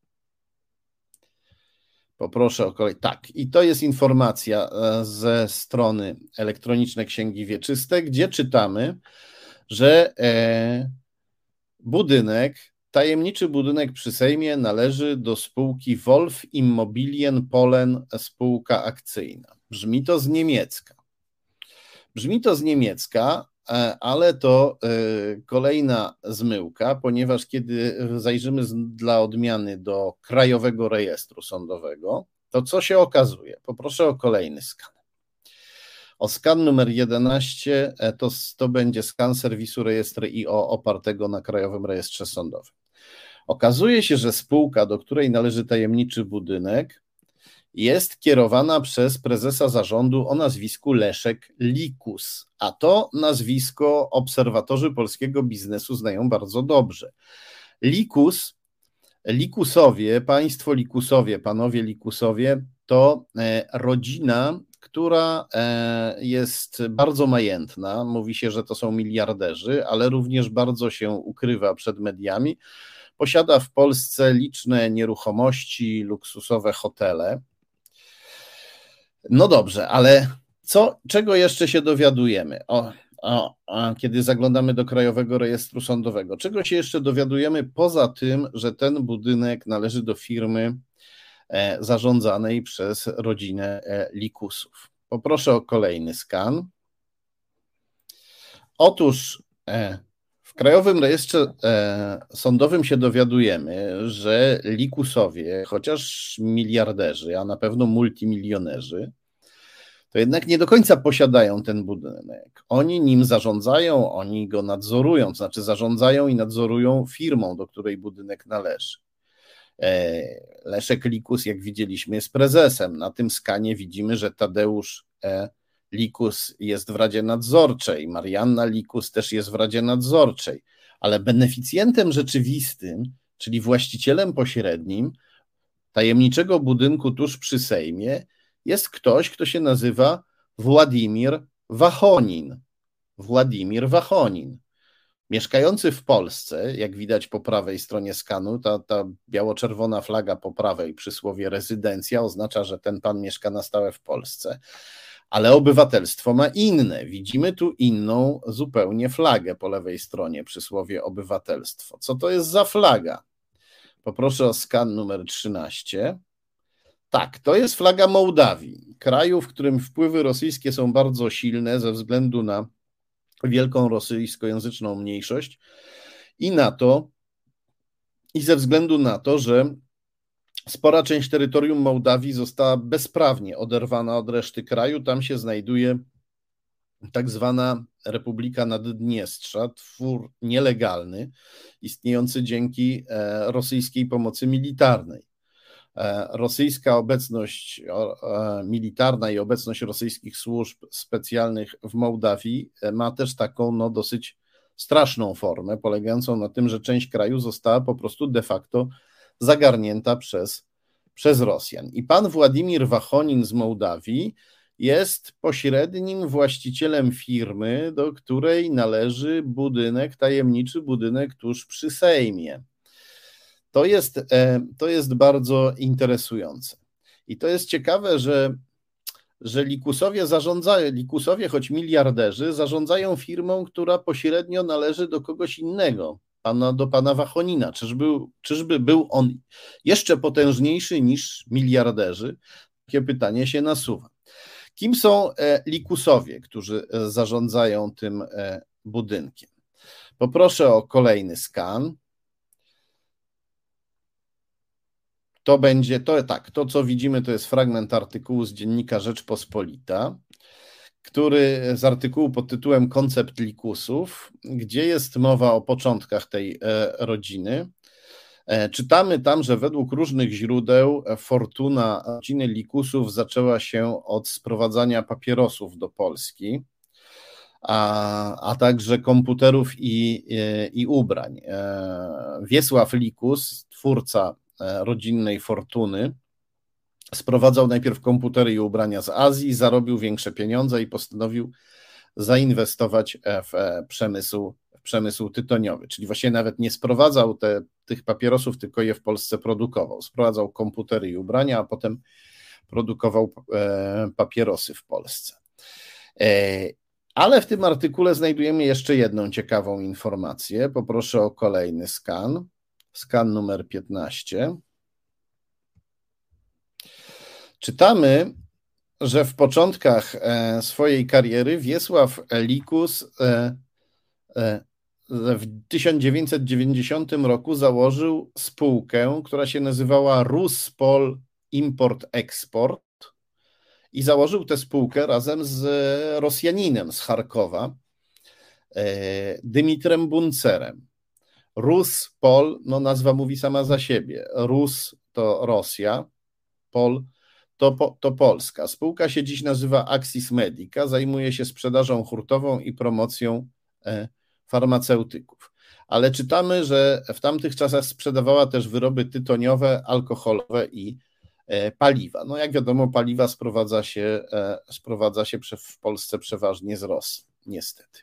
Poproszę o kolej. Tak, i to jest informacja e, ze strony elektronicznej Księgi Wieczyste, gdzie czytamy, że e, budynek, tajemniczy budynek przy Sejmie należy do spółki Wolf Immobilien Polen spółka akcyjna. Brzmi to z niemiecka. Brzmi to z niemiecka, E, ale to e, kolejna zmyłka, ponieważ kiedy zajrzymy dla odmiany do Krajowego Rejestru Sądowego, to co się okazuje? Poproszę o kolejny skan. O skan numer 11 e, to, to będzie skan serwisu rejestry IO opartego na Krajowym Rejestrze Sądowym. Okazuje się, że spółka, do której należy tajemniczy budynek, jest kierowana przez prezesa zarządu o nazwisku Leszek Likus, a to nazwisko obserwatorzy polskiego biznesu znają bardzo dobrze. Likus, Likusowie, państwo Likusowie, panowie Likusowie, to e, rodzina, która e, jest bardzo majętna. Mówi się, że to są miliarderzy, ale również bardzo się ukrywa przed mediami. Posiada w Polsce liczne nieruchomości, luksusowe hotele. No dobrze, ale co, czego jeszcze się dowiadujemy? O, o, kiedy zaglądamy do Krajowego Rejestru Sądowego. Czego się jeszcze dowiadujemy poza tym, że ten budynek należy do firmy zarządzanej przez rodzinę e, Likusów? Poproszę o kolejny skan. Otóż e, w Krajowym Rejestrze e, Sądowym się dowiadujemy, że Likusowie, chociaż miliarderzy, a na pewno multimilionerzy, to jednak nie do końca posiadają ten budynek. Oni nim zarządzają, oni go nadzorują, to znaczy zarządzają i nadzorują firmą, do której budynek należy. E, Leszek Likus, jak widzieliśmy, jest prezesem. Na tym skanie widzimy, że Tadeusz e. Likus jest w Radzie Nadzorczej, Marianna Likus też jest w Radzie Nadzorczej, ale beneficjentem rzeczywistym, czyli właścicielem pośrednim tajemniczego budynku tuż przy Sejmie, jest ktoś, kto się nazywa Władimir Wachonin. Władimir Wachonin. Mieszkający w Polsce, jak widać po prawej stronie skanu, ta, ta biało-czerwona flaga po prawej przy słowie rezydencja oznacza, że ten pan mieszka na stałe w Polsce ale obywatelstwo ma inne. Widzimy tu inną zupełnie flagę po lewej stronie przy słowie obywatelstwo. Co to jest za flaga? Poproszę o skan numer 13. Tak, to jest flaga Mołdawii, kraju, w którym wpływy rosyjskie są bardzo silne ze względu na wielką rosyjskojęzyczną mniejszość i na to, i ze względu na to, że Spora część terytorium Mołdawii została bezprawnie oderwana od reszty kraju. Tam się znajduje tak zwana Republika Naddniestrza, twór nielegalny, istniejący dzięki e, rosyjskiej pomocy militarnej. E, rosyjska obecność e, militarna i obecność rosyjskich służb specjalnych w Mołdawii ma też taką no, dosyć straszną formę, polegającą na tym, że część kraju została po prostu de facto zagarnięta przez, przez Rosjan. I pan Władimir Wachonin z Mołdawii jest pośrednim właścicielem firmy, do której należy budynek, tajemniczy budynek tuż przy Sejmie. To jest, e, to jest bardzo interesujące. I to jest ciekawe, że, że Likusowie zarządzają, Likusowie, choć miliarderzy, zarządzają firmą, która pośrednio należy do kogoś innego pana, do pana Wachonina. Czyżby, czyżby był on jeszcze potężniejszy niż miliarderzy? Takie pytanie się nasuwa. Kim są e, likusowie, którzy e, zarządzają tym budynkiem? Poproszę o kolejny skan. To będzie, to tak, to co widzimy to jest fragment artykułu z dziennika Rzeczpospolita. który z artykułu pod tytułem Koncept likusów, gdzie jest mowa o początkach tej rodziny. Czytamy tam, że według różnych źródeł fortuna rodziny likusów zaczęła się od sprowadzania papierosów do Polski a, a także komputerów i, i ubrań. E, Wiesław Likus, twórca e, rodzinnej fortuny, sprowadzał najpierw komputery i ubrania z Azji, zarobił większe pieniądze i postanowił zainwestować w przemysł, w przemysł tytoniowy. Czyli właśnie nawet nie sprowadzał te, tych papierosów, tylko je w Polsce produkował. Sprowadzał komputery i ubrania, a potem produkował e, papierosy w Polsce. Ale w tym artykule znajdujemy jeszcze jedną ciekawą informację. Poproszę o kolejny skan. Skan numer 15. Czytamy, że w początkach e, swojej kariery Wiesław Likus e, e, w 1990 roku założył spółkę, która się nazywała Ruspol Import Export i założył tę spółkę razem z Rosjaninem z Charkowa, Dymitrem Buncerem. Rus, Pol, no nazwa mówi sama za siebie. Rus to Rosja, Pol to, to Polska. Spółka się dziś nazywa Axis Medica, zajmuje się sprzedażą hurtową i promocją e, farmaceutyków. Ale czytamy, że w tamtych czasach sprzedawała też wyroby tytoniowe, alkoholowe i E, paliwa. No jak wiadomo, paliwa sprowadza się, e, sprowadza się w Polsce przeważnie z Rosji, niestety.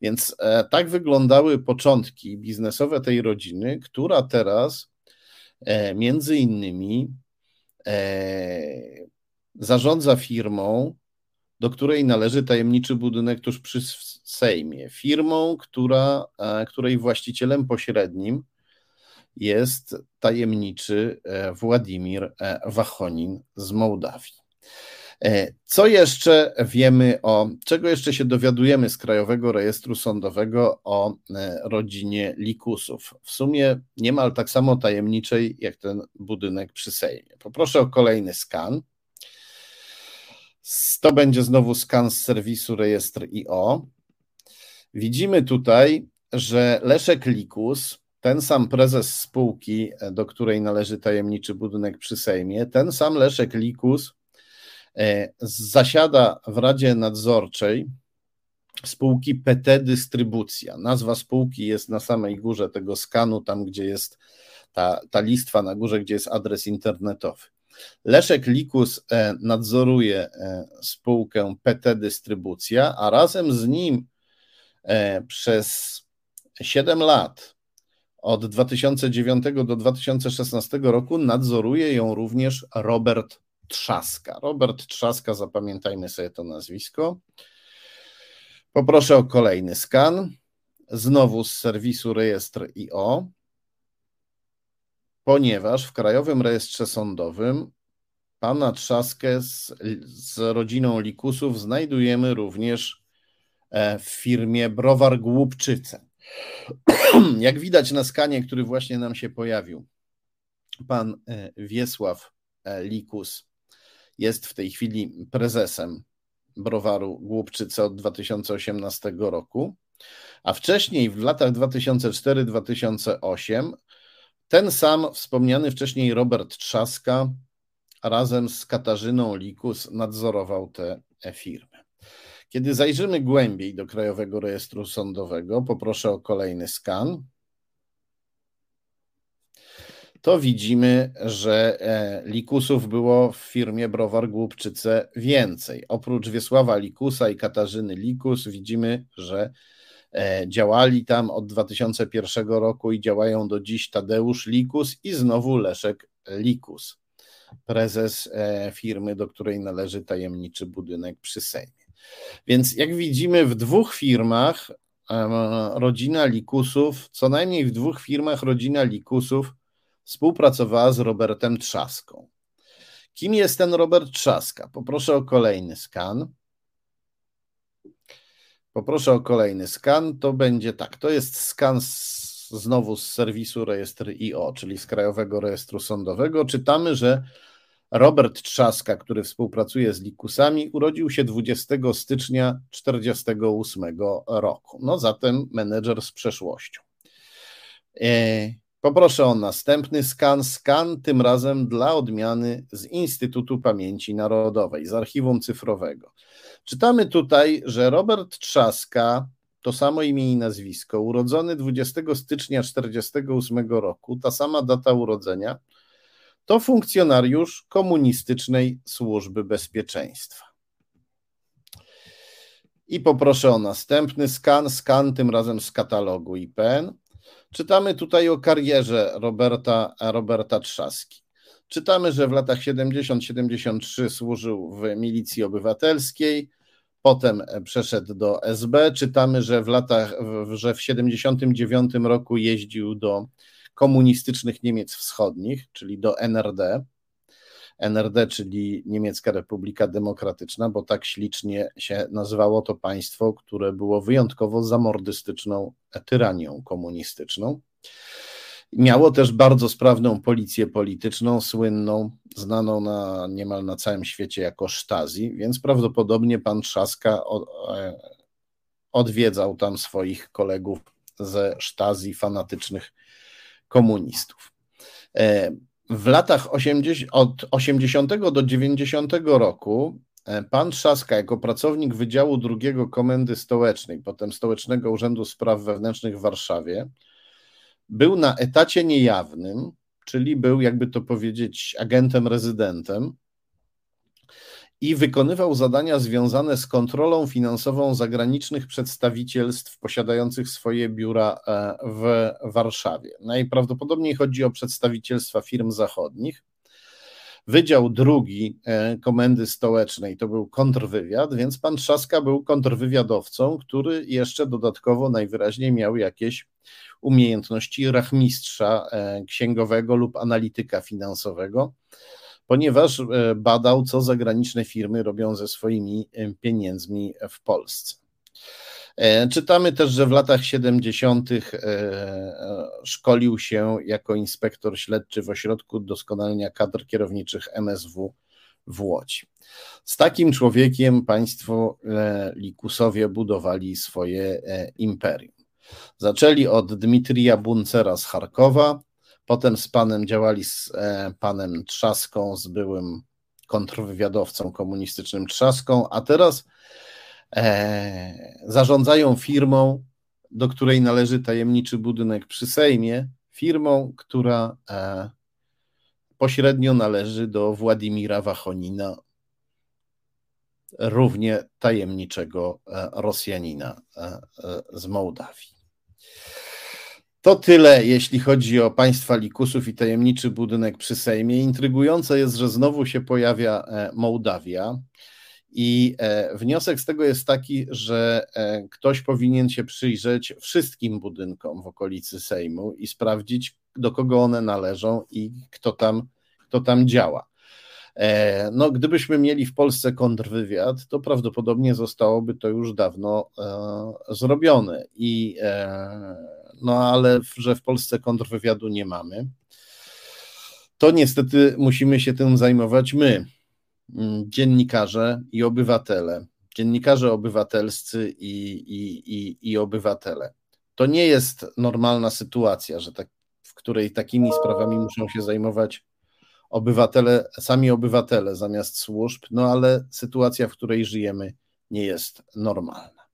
Więc e, tak wyglądały początki biznesowe tej rodziny, która teraz między innymi zarządza firmą, do której należy tajemniczy budynek tuż przy Sejmie. Firmą, która, której właścicielem pośrednim jest tajemniczy e, Władimir e, Wachonin z Mołdawii. E, co jeszcze wiemy o, czego jeszcze się dowiadujemy z Krajowego Rejestru Sądowego o rodzinie Likusów? W sumie niemal tak samo tajemniczej jak ten budynek przy Sejmie. Poproszę o kolejny skan. To będzie znowu skan z serwisu Rejestr IO. Widzimy tutaj, że Leszek Likus ten sam prezes spółki, e, do której należy tajemniczy budynek przy Sejmie, ten sam Leszek Likus e, zasiada w Radzie Nadzorczej spółki PT Dystrybucja. Nazwa spółki jest na samej górze tego skanu, tam gdzie jest ta, ta listwa na górze, gdzie jest adres internetowy. Leszek Likus e, nadzoruje spółkę PT Dystrybucja, a razem z nim przez 7 lat od 2009 do 2016 roku nadzoruje ją również Robert Trzaska. Robert Trzaska, zapamiętajmy sobie to nazwisko. Poproszę o kolejny skan. Znowu z serwisu rejestr IO, ponieważ w Krajowym Rejestrze Sądowym pana Trzaskę z, z rodziną Likusów znajdujemy również e, w firmie Browar Głupczyce. *clears throat* Jak widać na skanie, który właśnie nam się pojawił, pan e, Wiesław e, Likus jest w tej chwili prezesem browaru Głupczyce od 2018 roku, a wcześniej w latach 2004-2008 ten sam wspomniany wcześniej Robert Trzaska razem z Katarzyną Likus nadzorował te firmy. Kiedy zajrzymy głębiej do Krajowego Rejestru Sądowego, poproszę o kolejny skan. To widzimy, że e, likusów było w firmie Browar Głupczyce więcej. Oprócz Wiesława Likusa i Katarzyny Likus, widzimy, że e, działali tam od 2001 roku i działają do dziś Tadeusz Likus i znowu Leszek Likus, prezes e, firmy, do której należy tajemniczy budynek przy Sejmie. Więc jak widzimy, w dwóch firmach rodzina Likusów, co najmniej w dwóch firmach rodzina Likusów współpracowała z Robertem Trzaską. Kim jest ten Robert Trzaska? Poproszę o kolejny skan. Poproszę o kolejny skan. To będzie tak. To jest skan z, znowu z serwisu rejestr IO, czyli z Krajowego Rejestru Sądowego. Czytamy, że Robert Trzaska, który współpracuje z Likusami, urodził się 20 stycznia 1948 roku. No zatem menedżer z przeszłością. E, poproszę o następny skan. Skan tym razem dla odmiany z Instytutu Pamięci Narodowej, z archiwum cyfrowego. Czytamy tutaj, że Robert Trzaska, to samo imię i nazwisko, urodzony 20 stycznia 1948 roku, ta sama data urodzenia, to funkcjonariusz komunistycznej służby bezpieczeństwa. I poproszę o następny skan, skan tym razem z katalogu IPN. Czytamy tutaj o karierze Roberta, Roberta Trzaski. Czytamy, że w latach 70-73 służył w milicji obywatelskiej, potem przeszedł do SB. Czytamy, że w latach, że w 79 roku jeździł do komunistycznych Niemiec Wschodnich, czyli do NRD. NRD, czyli Niemiecka Republika Demokratyczna, bo tak ślicznie się nazywało to państwo, które było wyjątkowo zamordystyczną tyranią komunistyczną. Miało też bardzo sprawną policję polityczną, słynną, znaną na, niemal na całym świecie jako Stasi, więc prawdopodobnie pan Trzaska e, odwiedzał tam swoich kolegów ze Stasi, fanatycznych komunistów. W latach 80, od 80 do 90 roku e, pan Trzaska jako pracownik Wydziału II Komendy Stołecznej, potem Stołecznego Urzędu Spraw Wewnętrznych w Warszawie, był na etacie niejawnym, czyli był, jakby to powiedzieć, agentem rezydentem i wykonywał zadania związane z kontrolą finansową zagranicznych przedstawicielstw posiadających swoje biura e, w Warszawie. Najprawdopodobniej chodzi o przedstawicielstwa firm zachodnich. Wydział drugi e, Komendy Stołecznej to był kontrwywiad, więc pan Trzaska był kontrwywiadowcą, który jeszcze dodatkowo najwyraźniej miał jakieś umiejętności rachmistrza e, księgowego lub analityka finansowego ponieważ e, badał, co zagraniczne firmy robią ze swoimi e, pieniędzmi w Polsce. E, czytamy też, że w latach 70. szkolił się jako inspektor śledczy w ośrodku doskonalenia kadr kierowniczych MSW w Łodzi. Z takim człowiekiem państwo Likusowie budowali swoje imperium. Zaczęli od Dmitrija Buncera z Charkowa, Potem z panem działali z e, panem Trzaską, z byłym kontrwywiadowcą komunistycznym Trzaską, a teraz e, zarządzają firmą, do której należy tajemniczy budynek przy Sejmie, firmą, która e, pośrednio należy do Władimira Wachonina, równie tajemniczego e, Rosjanina e, z Mołdawii. To tyle, jeśli chodzi o państwa likusów i tajemniczy budynek przy Sejmie. Intrygujące jest, że znowu się pojawia e, Mołdawia. I e, wniosek z tego jest taki, że e, ktoś powinien się przyjrzeć wszystkim budynkom w okolicy Sejmu i sprawdzić, do kogo one należą i kto tam, kto tam działa. No, gdybyśmy mieli w Polsce kontrwywiad, to prawdopodobnie zostałoby to już dawno zrobione. I no ale że w Polsce kontrwywiadu nie mamy, to niestety musimy się tym zajmować my, mm, dziennikarze i obywatele, dziennikarze obywatelscy i, i, i, i obywatele. To nie jest normalna sytuacja, że tak, w której takimi sprawami muszą się zajmować obywatele, sami obywatele zamiast służb, no ale sytuacja, w której żyjemy, nie jest normalna.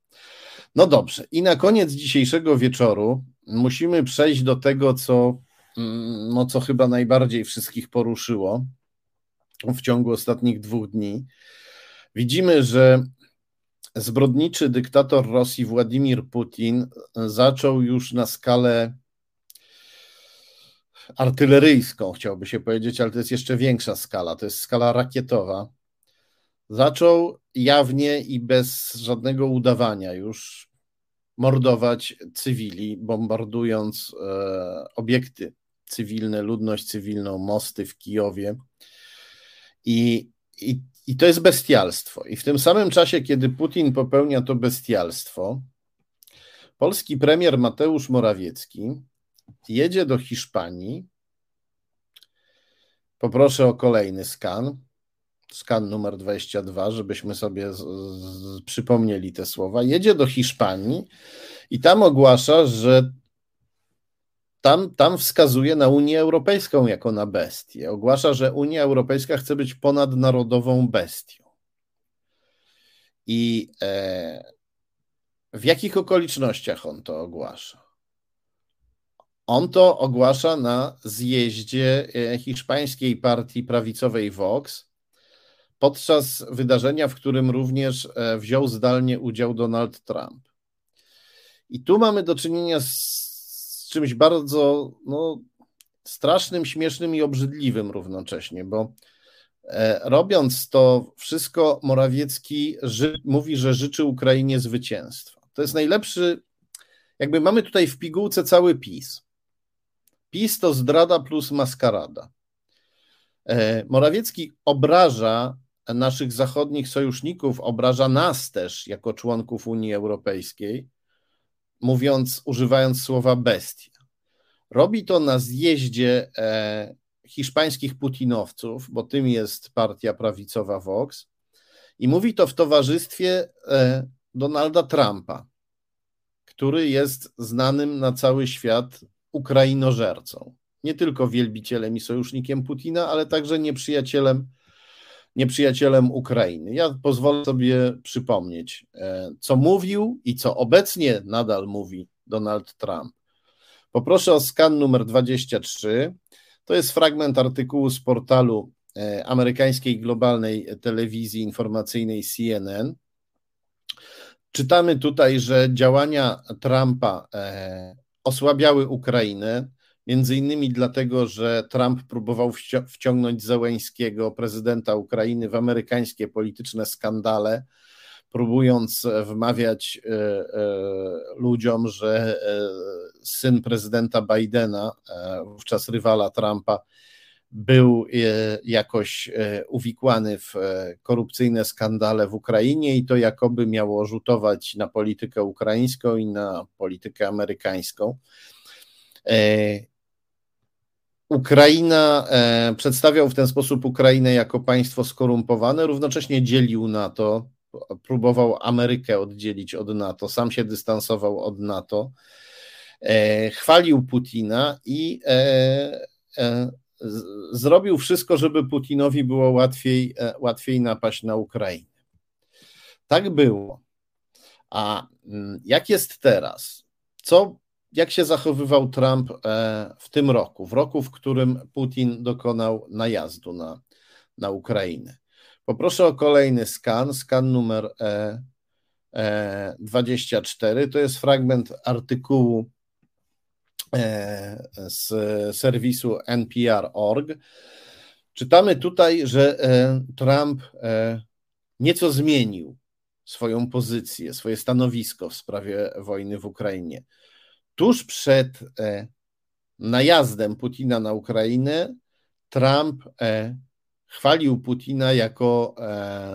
No dobrze, i na koniec dzisiejszego wieczoru musimy przejść do tego, co, mm, no, co chyba najbardziej wszystkich poruszyło w ciągu ostatnich dwóch dni. Widzimy, że zbrodniczy dyktator Rosji Władimir Putin zaczął już na skalę artyleryjską, chciałby się powiedzieć, ale to jest jeszcze większa skala, to jest skala rakietowa. Zaczął jawnie i bez żadnego udawania już mordować cywili, bombardując e, obiekty cywilne, ludność cywilną, mosty w Kijowie. I, i, I to jest bestialstwo. I w tym samym czasie, kiedy Putin popełnia to bestialstwo, polski premier Mateusz Morawiecki jedzie do Hiszpanii Poproszę o kolejny skan. Skan numer 22, żebyśmy sobie z, z, przypomnieli te słowa. Jedzie do Hiszpanii i tam ogłasza, że tam, tam wskazuje na Unię Europejską jako na bestię. Ogłasza, że Unia Europejska chce być ponadnarodową bestią. I e, w jakich okolicznościach on to ogłasza? On to ogłasza na zjeździe e, hiszpańskiej partii prawicowej Vox podczas wydarzenia, w którym również e, wziął zdalnie udział Donald Trump. I tu mamy do czynienia z czymś bardzo no, strasznym, śmiesznym i obrzydliwym równocześnie, bo e, robiąc to wszystko, Morawiecki ży, mówi, że życzy Ukrainie zwycięstwa. To jest najlepszy, jakby mamy tutaj w pigułce cały PiS. PiS to zdrada plus maskarada. E, Morawiecki obraża naszych zachodnich sojuszników, obraża nas też jako członków Unii Europejskiej, mówiąc, używając słowa bestia. Robi to na zjeździe e, hiszpańskich putinowców, bo tym jest partia prawicowa Vox, i mówi to w towarzystwie e, Donalda Trumpa, który jest znanym na cały świat Ukrainożercą. Nie tylko wielbicielem i sojusznikiem Putina, ale także nieprzyjacielem, nieprzyjacielem Ukrainy. Ja pozwolę sobie przypomnieć, e, co mówił i co obecnie nadal mówi Donald Trump. Poproszę o skan numer 23. To jest fragment artykułu z portalu e, amerykańskiej globalnej telewizji informacyjnej CNN. Czytamy tutaj, że działania Trumpa e, osłabiały Ukrainę, między innymi dlatego, że Trump próbował wciągnąć Zełęńskiego, prezydenta Ukrainy, w amerykańskie polityczne skandale, próbując wmawiać e, e, ludziom, że e, syn prezydenta Bidena, wówczas rywala Trumpa, był jakoś uwikłany w korupcyjne skandale w Ukrainie i to jakoby miało rzutować na politykę ukraińską i na politykę amerykańską. Ukraina przedstawiał w ten sposób Ukrainę jako państwo skorumpowane, równocześnie dzielił NATO, próbował Amerykę oddzielić od NATO, sam się dystansował od NATO, chwalił Putina i zrobił wszystko, żeby Putinowi było łatwiej, e, łatwiej napaść na Ukrainę. Tak było. A mm, jak jest teraz? Co, jak się zachowywał Trump e, w tym roku, w roku, w którym Putin dokonał najazdu na, na Ukrainę? Poproszę o kolejny skan, skan numer 24. E, to jest fragment artykułu E, z serwisu NPR.org. Czytamy tutaj, że e, Trump e, nieco zmienił swoją pozycję, swoje stanowisko w sprawie wojny w Ukrainie. Tuż przed najazdem Putina na Ukrainę, Trump chwalił Putina jako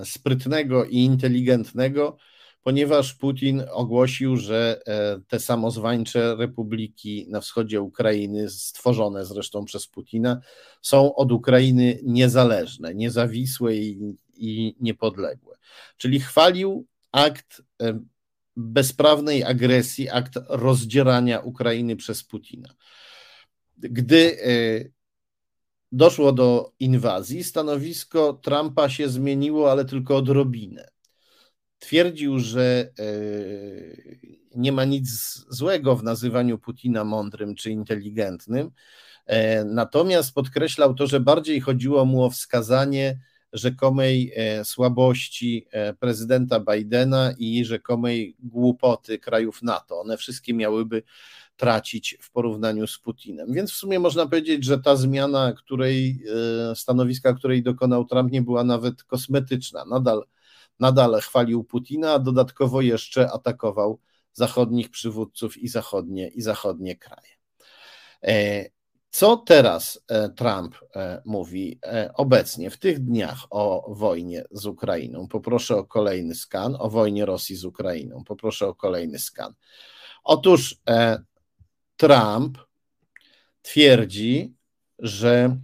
sprytnego i inteligentnego, ponieważ Putin ogłosił, że e, te samozwańcze republiki na wschodzie Ukrainy, stworzone zresztą przez Putina, są od Ukrainy niezależne, niezawisłe i, i niepodległe. Czyli chwalił akt e, bezprawnej agresji, akt rozdzierania Ukrainy przez Putina. Gdy e, doszło do inwazji, stanowisko Trumpa się zmieniło, ale tylko odrobinę twierdził, że e, nie ma nic złego w nazywaniu Putina mądrym czy inteligentnym, e, natomiast podkreślał to, że bardziej chodziło mu o wskazanie rzekomej e, słabości prezydenta Bidena i rzekomej głupoty krajów NATO. One wszystkie miałyby tracić w porównaniu z Putinem. Więc w sumie można powiedzieć, że ta zmiana, której stanowiska, której dokonał Trump, nie była nawet kosmetyczna. Nadal nadal chwalił Putina, a dodatkowo jeszcze atakował zachodnich przywódców i zachodnie, i zachodnie kraje. E, co teraz e, Trump e, mówi obecnie, w tych dniach o wojnie z Ukrainą? Poproszę o kolejny skan, o wojnie Rosji z Ukrainą. Poproszę o kolejny skan. Otóż Trump twierdzi, że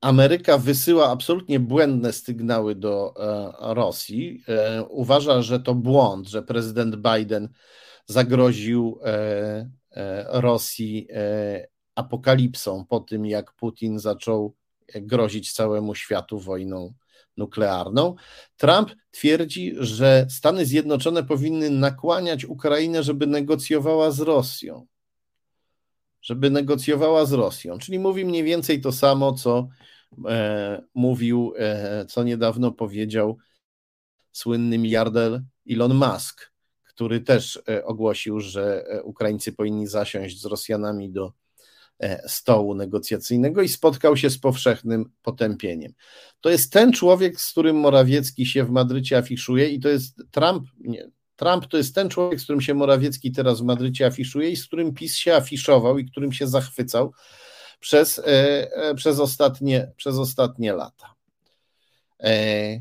Ameryka wysyła absolutnie błędne sygnały do Rosji. Uważa, że to błąd, że prezydent Biden zagroził Rosji apokalipsą po tym, jak Putin zaczął grozić całemu światu wojną nuklearną. Trump twierdzi, że Stany Zjednoczone powinny nakłaniać Ukrainę, żeby negocjowała z Rosją. Żeby negocjowała z Rosją. Czyli mówi mniej więcej to samo, co e, mówił, e, co niedawno powiedział słynny miliarder Elon Musk, który też e, ogłosił, że e, Ukraińcy powinni zasiąść z Rosjanami do E, stołu negocjacyjnego i spotkał się z powszechnym potępieniem. To jest ten człowiek, z którym Morawiecki się w Madrycie afiszuje i to jest Trump, nie, Trump to jest ten człowiek, z którym się Morawiecki teraz w Madrycie afiszuje i z którym PiS się afiszował i którym się zachwycał przez, e, przez, ostatnie, przez ostatnie lata. E,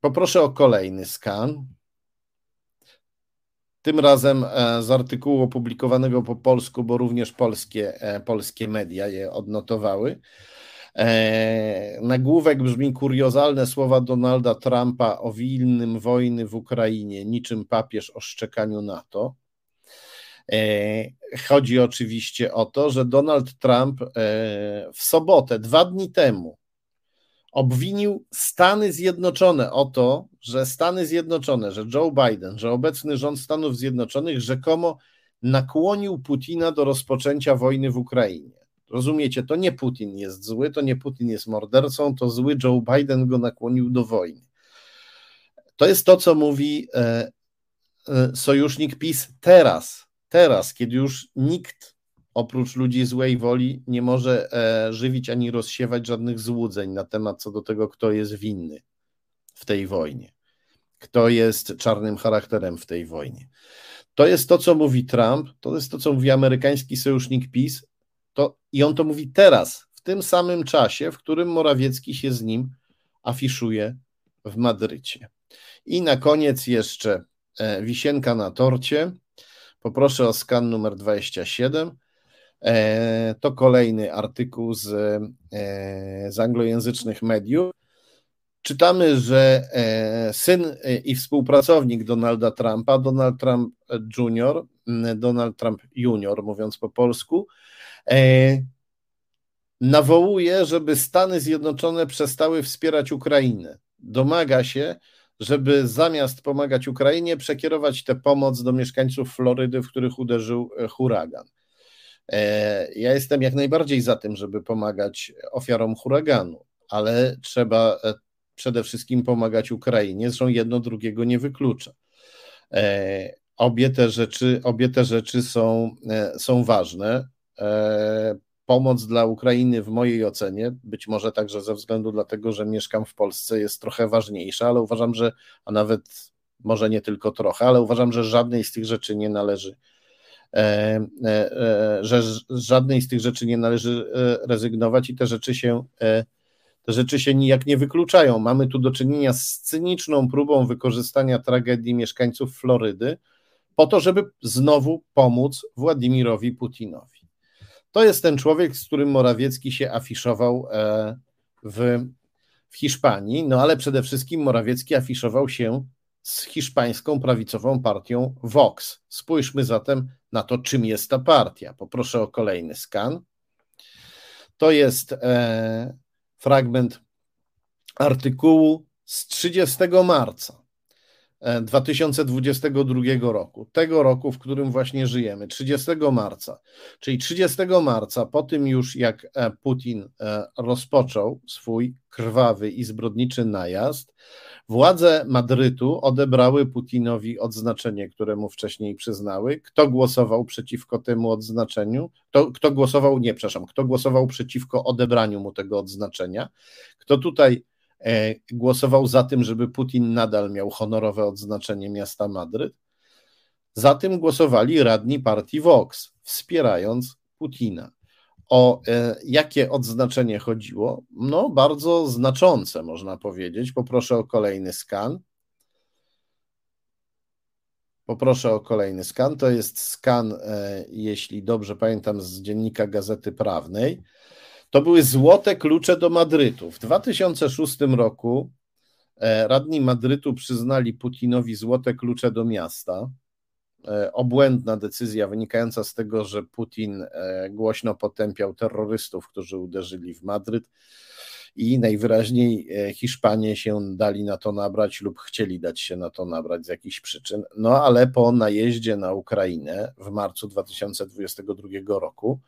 poproszę o kolejny skan tym razem e, z artykułu opublikowanego po polsku, bo również polskie, e, polskie media je odnotowały. E, nagłówek brzmi kuriozalne słowa Donalda Trumpa o wilnym wojny w Ukrainie, niczym papież o szczekaniu NATO. Chodzi oczywiście o to, że Donald Trump w sobotę, dwa dni temu, obwinił Stany Zjednoczone o to, że Stany Zjednoczone, że Joe Biden, że obecny rząd Stanów Zjednoczonych rzekomo nakłonił Putina do rozpoczęcia wojny w Ukrainie. Rozumiecie, to nie Putin jest zły, to nie Putin jest mordercą, to zły Joe Biden go nakłonił do wojny. To jest to, co mówi e, e, sojusznik PiS teraz, teraz, kiedy już nikt oprócz ludzi złej woli nie może e, żywić ani rozsiewać żadnych złudzeń na temat co do tego, kto jest winny w tej wojnie, kto jest czarnym charakterem w tej wojnie. To jest to, co mówi Trump, to jest to, co mówi amerykański sojusznik PiS, to, i on to mówi teraz, w tym samym czasie, w którym Morawiecki się z nim afiszuje w Madrycie. I na koniec jeszcze e, wisienka na torcie. Poproszę o skan numer 27. E, to kolejny artykuł z, e, z anglojęzycznych mediów. Czytamy, że e, syn i współpracownik Donalda Trumpa, Donald Trump Jr., Donald Trump Jr., mówiąc po polsku, nawołuje, żeby Stany Zjednoczone przestały wspierać Ukrainę. Domaga się, żeby zamiast pomagać Ukrainie, przekierować tę pomoc do mieszkańców Florydy, w których uderzył huragan. E, ja jestem jak najbardziej za tym, żeby pomagać ofiarom huraganu, ale trzeba e, przede wszystkim pomagać Ukrainie, zresztą jedno drugiego nie wyklucza. E, obie te rzeczy, obie te rzeczy są, są ważne. Pomoc dla Ukrainy w mojej ocenie, być może także ze względu dlatego, że mieszkam w Polsce, jest trochę ważniejsza, ale uważam, że, a nawet może nie tylko trochę, ale uważam, że żadnej z tych rzeczy nie należy że z żadnej z tych rzeczy nie należy rezygnować i te rzeczy się te rzeczy się nijak nie wykluczają. Mamy tu do czynienia z cyniczną próbą wykorzystania tragedii mieszkańców Florydy po to, żeby znowu pomóc Władimirowi Putinowi. To jest ten człowiek, z którym Morawiecki się afiszował w, w Hiszpanii, no ale przede wszystkim Morawiecki afiszował się z hiszpańską prawicową partią Vox. Spójrzmy zatem na to, czym jest ta partia. Poproszę o kolejny skan. To jest e, fragment artykułu z 30 marca 2022 e, roku, tego roku, w którym właśnie żyjemy, 30 marca. Czyli 30 marca, po tym już jak e, Putin e, rozpoczął swój krwawy i zbrodniczy najazd, władze Madrytu odebrały Putinowi odznaczenie, które mu wcześniej przyznały. Kto głosował przeciwko temu odznaczeniu? Kto, kto głosował, nie, przepraszam, kto głosował przeciwko odebraniu mu tego odznaczenia? Kto tutaj głosował za tym, żeby Putin nadal miał honorowe odznaczenie miasta Madryt. Za tym głosowali radni partii Vox, wspierając Putina. O e, jakie odznaczenie chodziło? No, bardzo znaczące, można powiedzieć. Poproszę o kolejny skan. Poproszę o kolejny skan. To jest skan, e, jeśli dobrze pamiętam, z dziennika Gazety Prawnej. To były złote klucze do Madrytu. W 2006 roku e, radni Madrytu przyznali Putinowi złote klucze do miasta. E, obłędna decyzja wynikająca z tego, że Putin głośno potępiał terrorystów, którzy uderzyli w Madryt i najwyraźniej e, Hiszpanie się dali na to nabrać lub chcieli dać się na to nabrać z jakichś przyczyn. No ale po najeździe na Ukrainę w marcu 2022 roku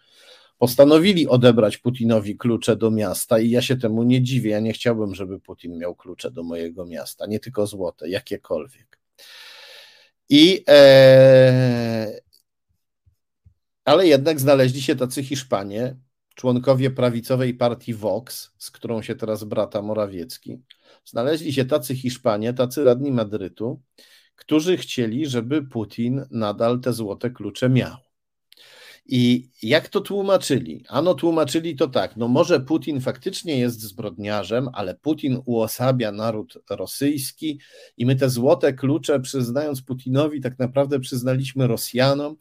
postanowili odebrać Putinowi klucze do miasta i ja się temu nie dziwię. Ja nie chciałbym, żeby Putin miał klucze do mojego miasta, nie tylko złote, jakiekolwiek. I e, ale jednak znaleźli się tacy Hiszpanie, członkowie prawicowej partii Vox, z którą się teraz brata Morawiecki, znaleźli się tacy Hiszpanie, tacy radni Madrytu, którzy chcieli, żeby Putin nadal te złote klucze miał. I jak to tłumaczyli? Ano tłumaczyli to tak, no może Putin faktycznie jest zbrodniarzem, ale Putin uosabia naród rosyjski i my te złote klucze przyznając Putinowi tak naprawdę przyznaliśmy Rosjanom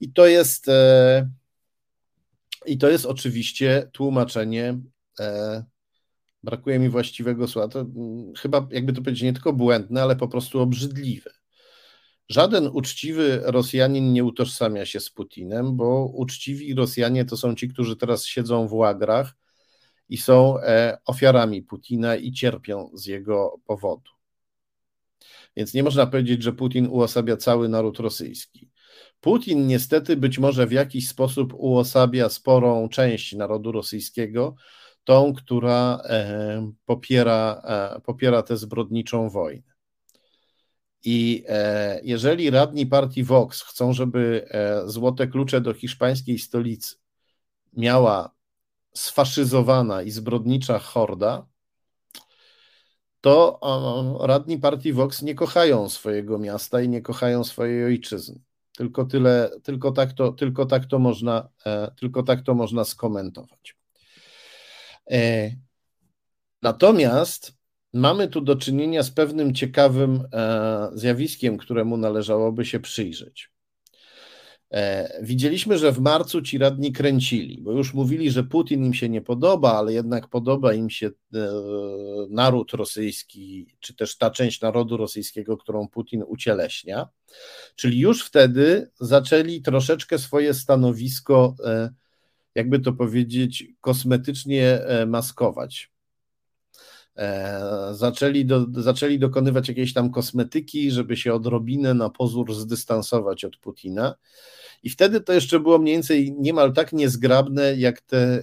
i to jest... E, i to jest oczywiście tłumaczenie, e, brakuje mi właściwego słowa, to mm, chyba jakby to powiedzieć nie tylko błędne, ale po prostu obrzydliwe. Żaden uczciwy Rosjanin nie utożsamia się z Putinem, bo uczciwi Rosjanie to są ci, którzy teraz siedzą w łagrach i są e, ofiarami Putina i cierpią z jego powodu. Więc nie można powiedzieć, że Putin uosabia cały naród rosyjski. Putin niestety być może w jakiś sposób uosabia sporą część narodu rosyjskiego, tą, która e, popiera, e, popiera tę zbrodniczą wojnę. I e, jeżeli radni partii Vox chcą, żeby złote klucze do hiszpańskiej stolicy miała sfaszyzowana i zbrodnicza horda, to radni partii Vox nie kochają swojego miasta i nie kochają swojej ojczyzny. Tylko tyle, tylko tak to, tylko tak to można, e, tylko tak to można skomentować. E, natomiast mamy tu do czynienia z pewnym ciekawym e, zjawiskiem, któremu należałoby się przyjrzeć. E, widzieliśmy, że w marcu ci radni kręcili, bo już mówili, że Putin im się nie podoba, ale jednak podoba im się e, naród rosyjski, czy też ta część narodu rosyjskiego, którą Putin ucieleśnia. Czyli już wtedy zaczęli troszeczkę swoje stanowisko, jakby to powiedzieć, kosmetycznie maskować. Zaczęli, do, zaczęli dokonywać jakiejś tam kosmetyki, żeby się odrobinę na pozór zdystansować od Putina. I wtedy to jeszcze było mniej więcej niemal tak niezgrabne, jak te e,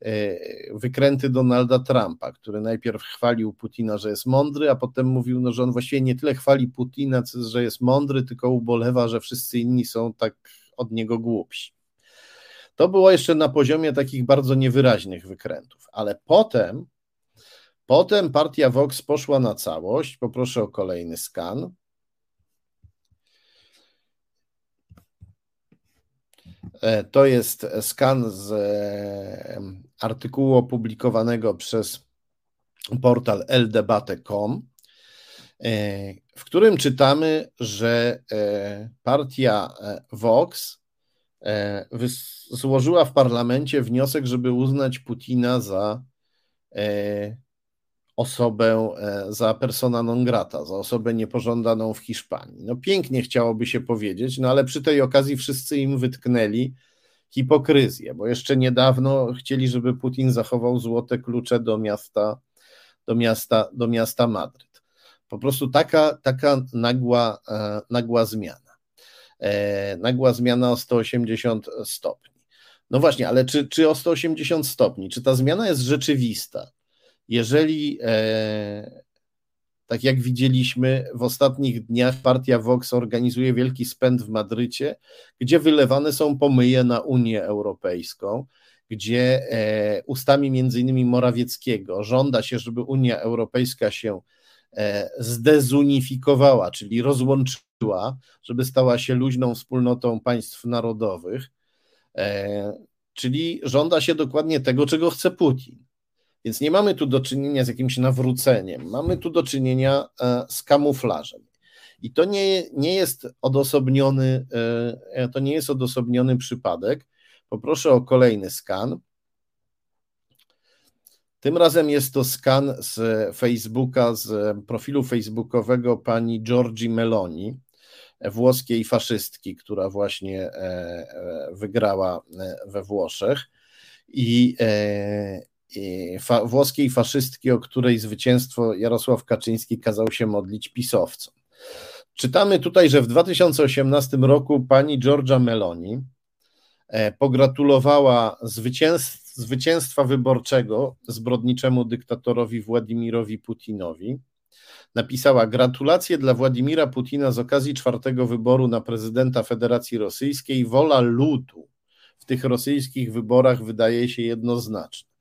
e, wykręty Donalda Trumpa, który najpierw chwalił Putina, że jest mądry, a potem mówił, no, że on właściwie nie tyle chwali Putina, że jest mądry, tylko ubolewa, że wszyscy inni są tak od niego głupsi. To było jeszcze na poziomie takich bardzo niewyraźnych wykrętów, ale potem, potem partia Vox poszła na całość. Poproszę o kolejny skan. E, to jest skan z e, artykułu opublikowanego przez portal eldebate.com, e, w którym czytamy, że partia Vox złożyła w parlamencie wniosek, żeby uznać Putina za osobę e, za persona non grata, za osobę niepożądaną w Hiszpanii. No pięknie chciałoby się powiedzieć, no ale przy tej okazji wszyscy im wytknęli hipokryzję, bo jeszcze niedawno chcieli, żeby Putin zachował złote klucze do miasta, do miasta, do miasta Madryt. Po prostu taka, taka nagła, e, nagła zmiana. E, nagła zmiana o 180 stopni. No właśnie, ale czy, czy o 180 stopni? Czy ta zmiana jest rzeczywista? Jeżeli, e, tak jak widzieliśmy w ostatnich dniach, partia Vox organizuje wielki spęd w Madrycie, gdzie wylewane są pomyje na Unię Europejską, gdzie e, ustami między innymi Morawieckiego żąda się, żeby Unia Europejska się e, zdezunifikowała, czyli rozłączyła, żeby stała się luźną wspólnotą państw narodowych, czyli żąda się dokładnie tego, czego chce Putin. Więc nie mamy tu do czynienia z jakimś nawróceniem, mamy tu do czynienia e, z kamuflażem. I to nie, nie jest odosobniony, to nie jest odosobniony przypadek. Poproszę o kolejny skan. Tym razem jest to skan z Facebooka, z profilu facebookowego pani Giorgi Meloni, włoskiej faszystki, która właśnie e, e, wygrała e, we Włoszech. I fa, włoskiej faszystki, o której zwycięstwo Jarosław Kaczyński kazał się modlić pisowcom. Czytamy tutaj, że w 2018 roku pani Giorgia Meloni pogratulowała zwycięstwa zwycięstwa wyborczego zbrodniczemu dyktatorowi Władimirowi Putinowi. Napisała: Gratulacje dla Władimira Putina z okazji czwartego wyboru na prezydenta Federacji Rosyjskiej. Wola ludu w tych rosyjskich wyborach wydaje się jednoznaczna.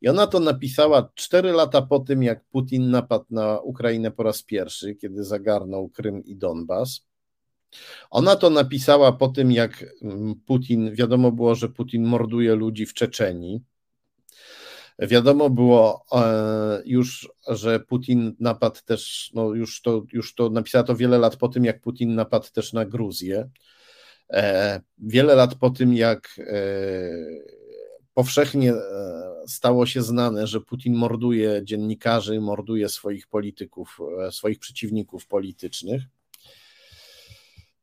I ona to napisała cztery lata po tym, jak Putin napadł na Ukrainę po raz pierwszy, kiedy zagarnął Krym i Donbas. Ona to napisała po tym, jak mm, Putin, wiadomo było, że Putin morduje ludzi w Czeczeni. Wiadomo było e, już, że Putin napadł też, no już to, już to napisała to wiele lat po tym, jak Putin napadł też na Gruzję. E, wiele lat po tym, jak e, powszechnie stało się znane, że Putin morduje dziennikarzy, morduje swoich polityków, swoich przeciwników politycznych.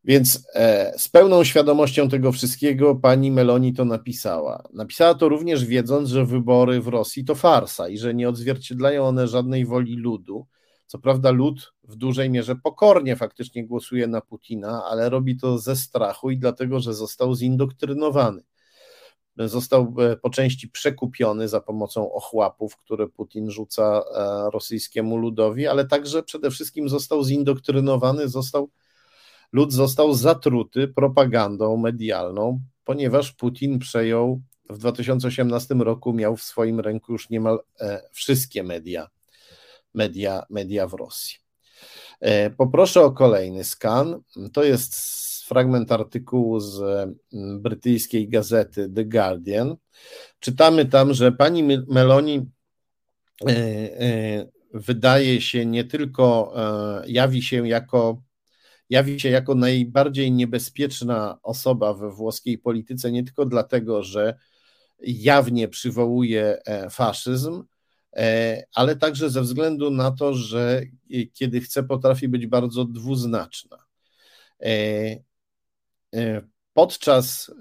Więc e, z pełną świadomością tego wszystkiego pani Meloni to napisała. Napisała to również wiedząc, że wybory w Rosji to farsa i że nie odzwierciedlają one żadnej woli ludu. Co prawda, lud w dużej mierze pokornie faktycznie głosuje na Putina, ale robi to ze strachu i dlatego, że został zindoktrynowany. Został e, po części przekupiony za pomocą ochłapów, które Putin rzuca e, rosyjskiemu ludowi, ale także przede wszystkim został zindoktrynowany, został lud został zatruty propagandą medialną, ponieważ Putin przejął w 2018 roku, miał w swoim ręku już niemal e, wszystkie media, media, media w Rosji. Poproszę o kolejny skan. To jest fragment artykułu z mm, brytyjskiej gazety The Guardian. Czytamy tam, że pani Meloni e, wydaje się nie tylko, jawi się jako jawi się jako najbardziej niebezpieczna osoba we włoskiej polityce, nie tylko dlatego, że jawnie przywołuje e, faszyzm, e, ale także ze względu na to, że kiedy chce, potrafi być bardzo dwuznaczna. E, podczas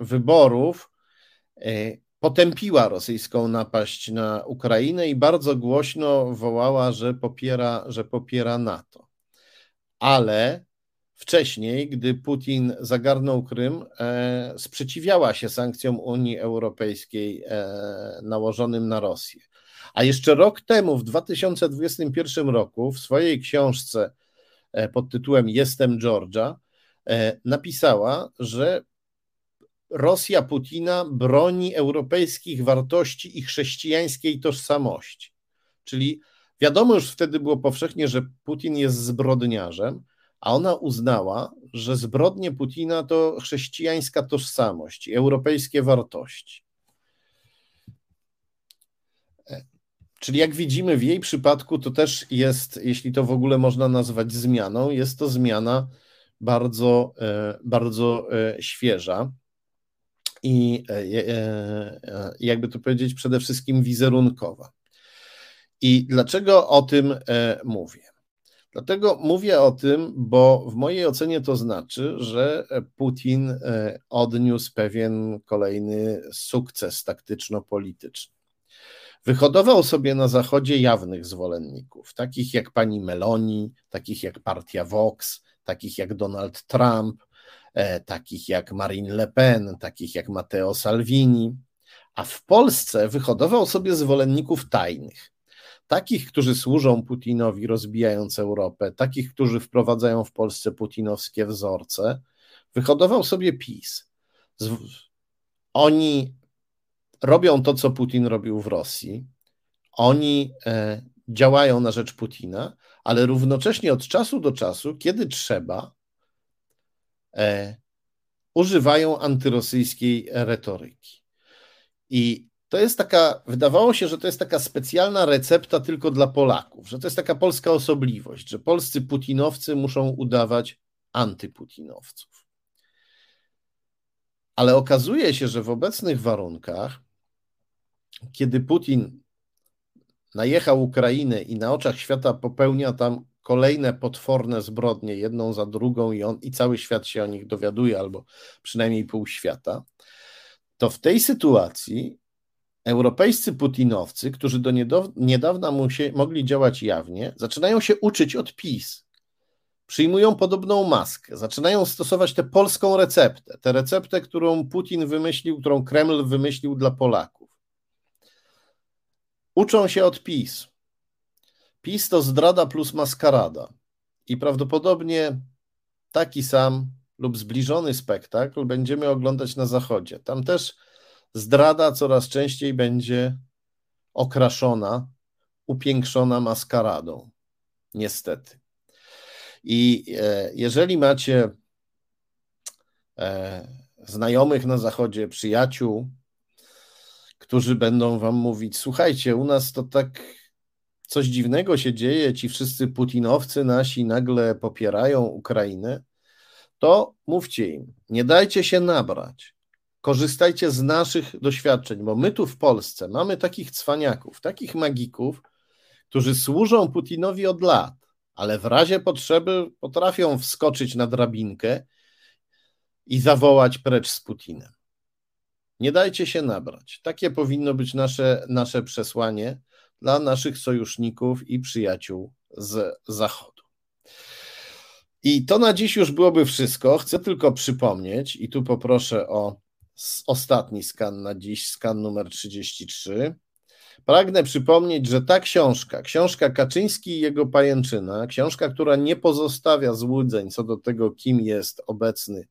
wyborów potępiła rosyjską napaść na Ukrainę i bardzo głośno wołała, że popiera, że popiera NATO. Ale wcześniej, gdy Putin zagarnął Krym, e, sprzeciwiała się sankcjom Unii Europejskiej e, nałożonym na Rosję. A jeszcze rok temu, w 2021 roku, w swojej książce e, pod tytułem Jestem Georgia, napisała, że Rosja Putina broni europejskich wartości i chrześcijańskiej tożsamości. Czyli wiadomo już wtedy było powszechnie, że Putin jest zbrodniarzem, a ona uznała, że zbrodnie Putina to chrześcijańska tożsamość i europejskie wartości. E, czyli jak widzimy w jej przypadku, to też jest, jeśli to w ogóle można nazwać zmianą, jest to zmiana bardzo, e, bardzo e, świeża i jakby to powiedzieć, przede wszystkim wizerunkowa. I dlaczego o tym mówię? Dlatego mówię o tym, bo w mojej ocenie to znaczy, że Putin e, odniósł pewien kolejny sukces taktyczno-polityczny. Wyhodował sobie na Zachodzie jawnych zwolenników, takich jak pani Meloni, takich jak partia Vox, takich jak Donald Trump, e, takich jak Marine Le Pen, takich jak Matteo Salvini, a w Polsce wyhodował sobie zwolenników tajnych takich, którzy służą Putinowi, rozbijając Europę, takich, którzy wprowadzają w Polsce putinowskie wzorce, wyhodował sobie PiS. Oni robią to, co Putin robił w Rosji. Oni e, działają na rzecz Putina, ale równocześnie od czasu do czasu, kiedy trzeba, e, używają antyrosyjskiej retoryki. I to jest taka, wydawało się, że to jest taka specjalna recepta tylko dla Polaków, że to jest taka polska osobliwość, że polscy putinowcy muszą udawać antyputinowców. Ale okazuje się, że w obecnych warunkach, kiedy Putin najechał Ukrainę i na oczach świata popełnia tam kolejne potworne zbrodnie, jedną za drugą, i, on, i cały świat się o nich dowiaduje, albo przynajmniej pół świata, to w tej sytuacji europejscy putinowcy, którzy do niedawna mogli działać jawnie, zaczynają się uczyć od PiS. Przyjmują podobną maskę, zaczynają stosować tę polską receptę, tę receptę, którą Putin wymyślił, którą Kreml wymyślił dla Polaków. Uczą się od PiS. PiS to zdrada plus maskarada. I prawdopodobnie taki sam lub zbliżony spektakl będziemy oglądać na Zachodzie. Tam też zdrada coraz częściej będzie okraszona, upiększona maskaradą. Niestety. I e, jeżeli macie e, znajomych na Zachodzie, przyjaciół, którzy będą wam mówić: Słuchajcie, u nas to tak coś dziwnego się dzieje, ci wszyscy putinowcy nasi nagle popierają Ukrainę, to mówcie im, nie dajcie się nabrać. Korzystajcie z naszych doświadczeń, bo my tu w Polsce mamy takich cwaniaków, takich magików, którzy służą Putinowi od lat, ale w razie potrzeby potrafią wskoczyć na drabinkę i zawołać precz z Putinem. Nie dajcie się nabrać. Takie powinno być nasze, nasze przesłanie dla naszych sojuszników i przyjaciół z Zachodu. I to na dziś już byłoby wszystko. Chcę tylko przypomnieć, i tu poproszę o ostatni skan na dziś, skan numer 33. Pragnę przypomnieć, że ta książka, książka Kaczyński i jego pajęczyna, książka, która nie pozostawia złudzeń co do tego, kim jest obecny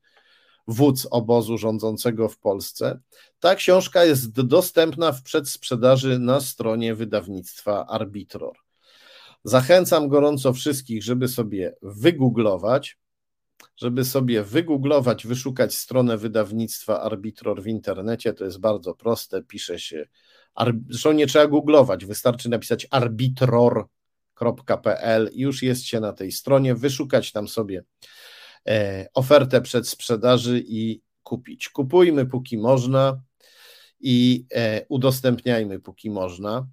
wódz obozu rządzącego w Polsce. Ta książka jest dostępna w przedsprzedaży na stronie wydawnictwa Arbitror. Zachęcam gorąco wszystkich, żeby sobie wygooglować, żeby sobie wygooglować, wyszukać stronę wydawnictwa Arbitror w internecie. To jest bardzo proste, pisze się. Zresztą nie trzeba googlować, wystarczy napisać arbitror.pl i już jest się na tej stronie, wyszukać tam sobie ofertę przed sprzedaży i kupić. Kupujmy póki można i e, udostępniajmy póki można.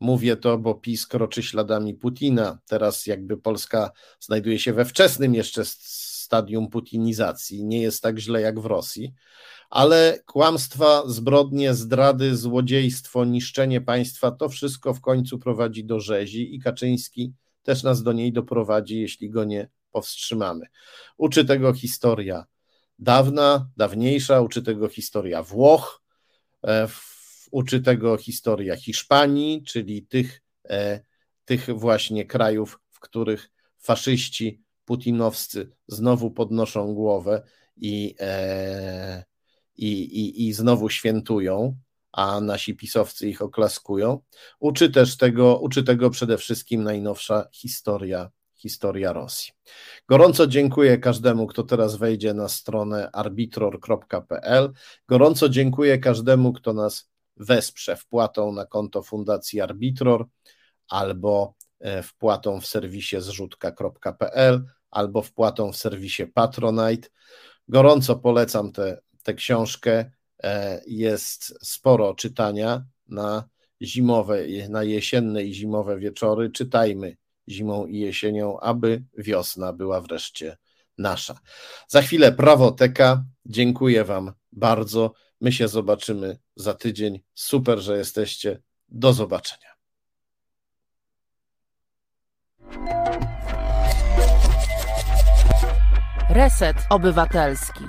Mówię to, bo PiS kroczy śladami Putina. Teraz jakby Polska znajduje się we wczesnym jeszcze stadium putinizacji. Nie jest tak źle jak w Rosji, ale kłamstwa, zbrodnie, zdrady, złodziejstwo, niszczenie państwa to wszystko w końcu prowadzi do rzezi i Kaczyński też nas do niej doprowadzi, jeśli go nie powstrzymamy. Uczy tego historia dawna, dawniejsza, uczy tego historia Włoch, e, uczy tego historia Hiszpanii, czyli tych, e, tych właśnie krajów, w których faszyści putinowscy znowu podnoszą głowę i, e, i, i, i znowu świętują, a nasi pisowcy ich oklaskują. Uczy też tego, uczy tego przede wszystkim najnowsza historia historia Rosji. Gorąco dziękuję każdemu, kto teraz wejdzie na stronę arbitror.pl. Gorąco dziękuję każdemu, kto nas wesprze wpłatą na konto Fundacji Arbitror albo e, wpłatą w serwisie zrzutka.pl albo wpłatą w serwisie Patronite. Gorąco polecam tę książkę. E, jest sporo czytania na zimowe, na jesienne i zimowe wieczory. Czytajmy zimą i jesienią, aby wiosna była wreszcie nasza. Za chwilę prawoteka. Dziękuję Wam bardzo. My się zobaczymy za tydzień. Super, że jesteście. Do zobaczenia. Reset Obywatelski.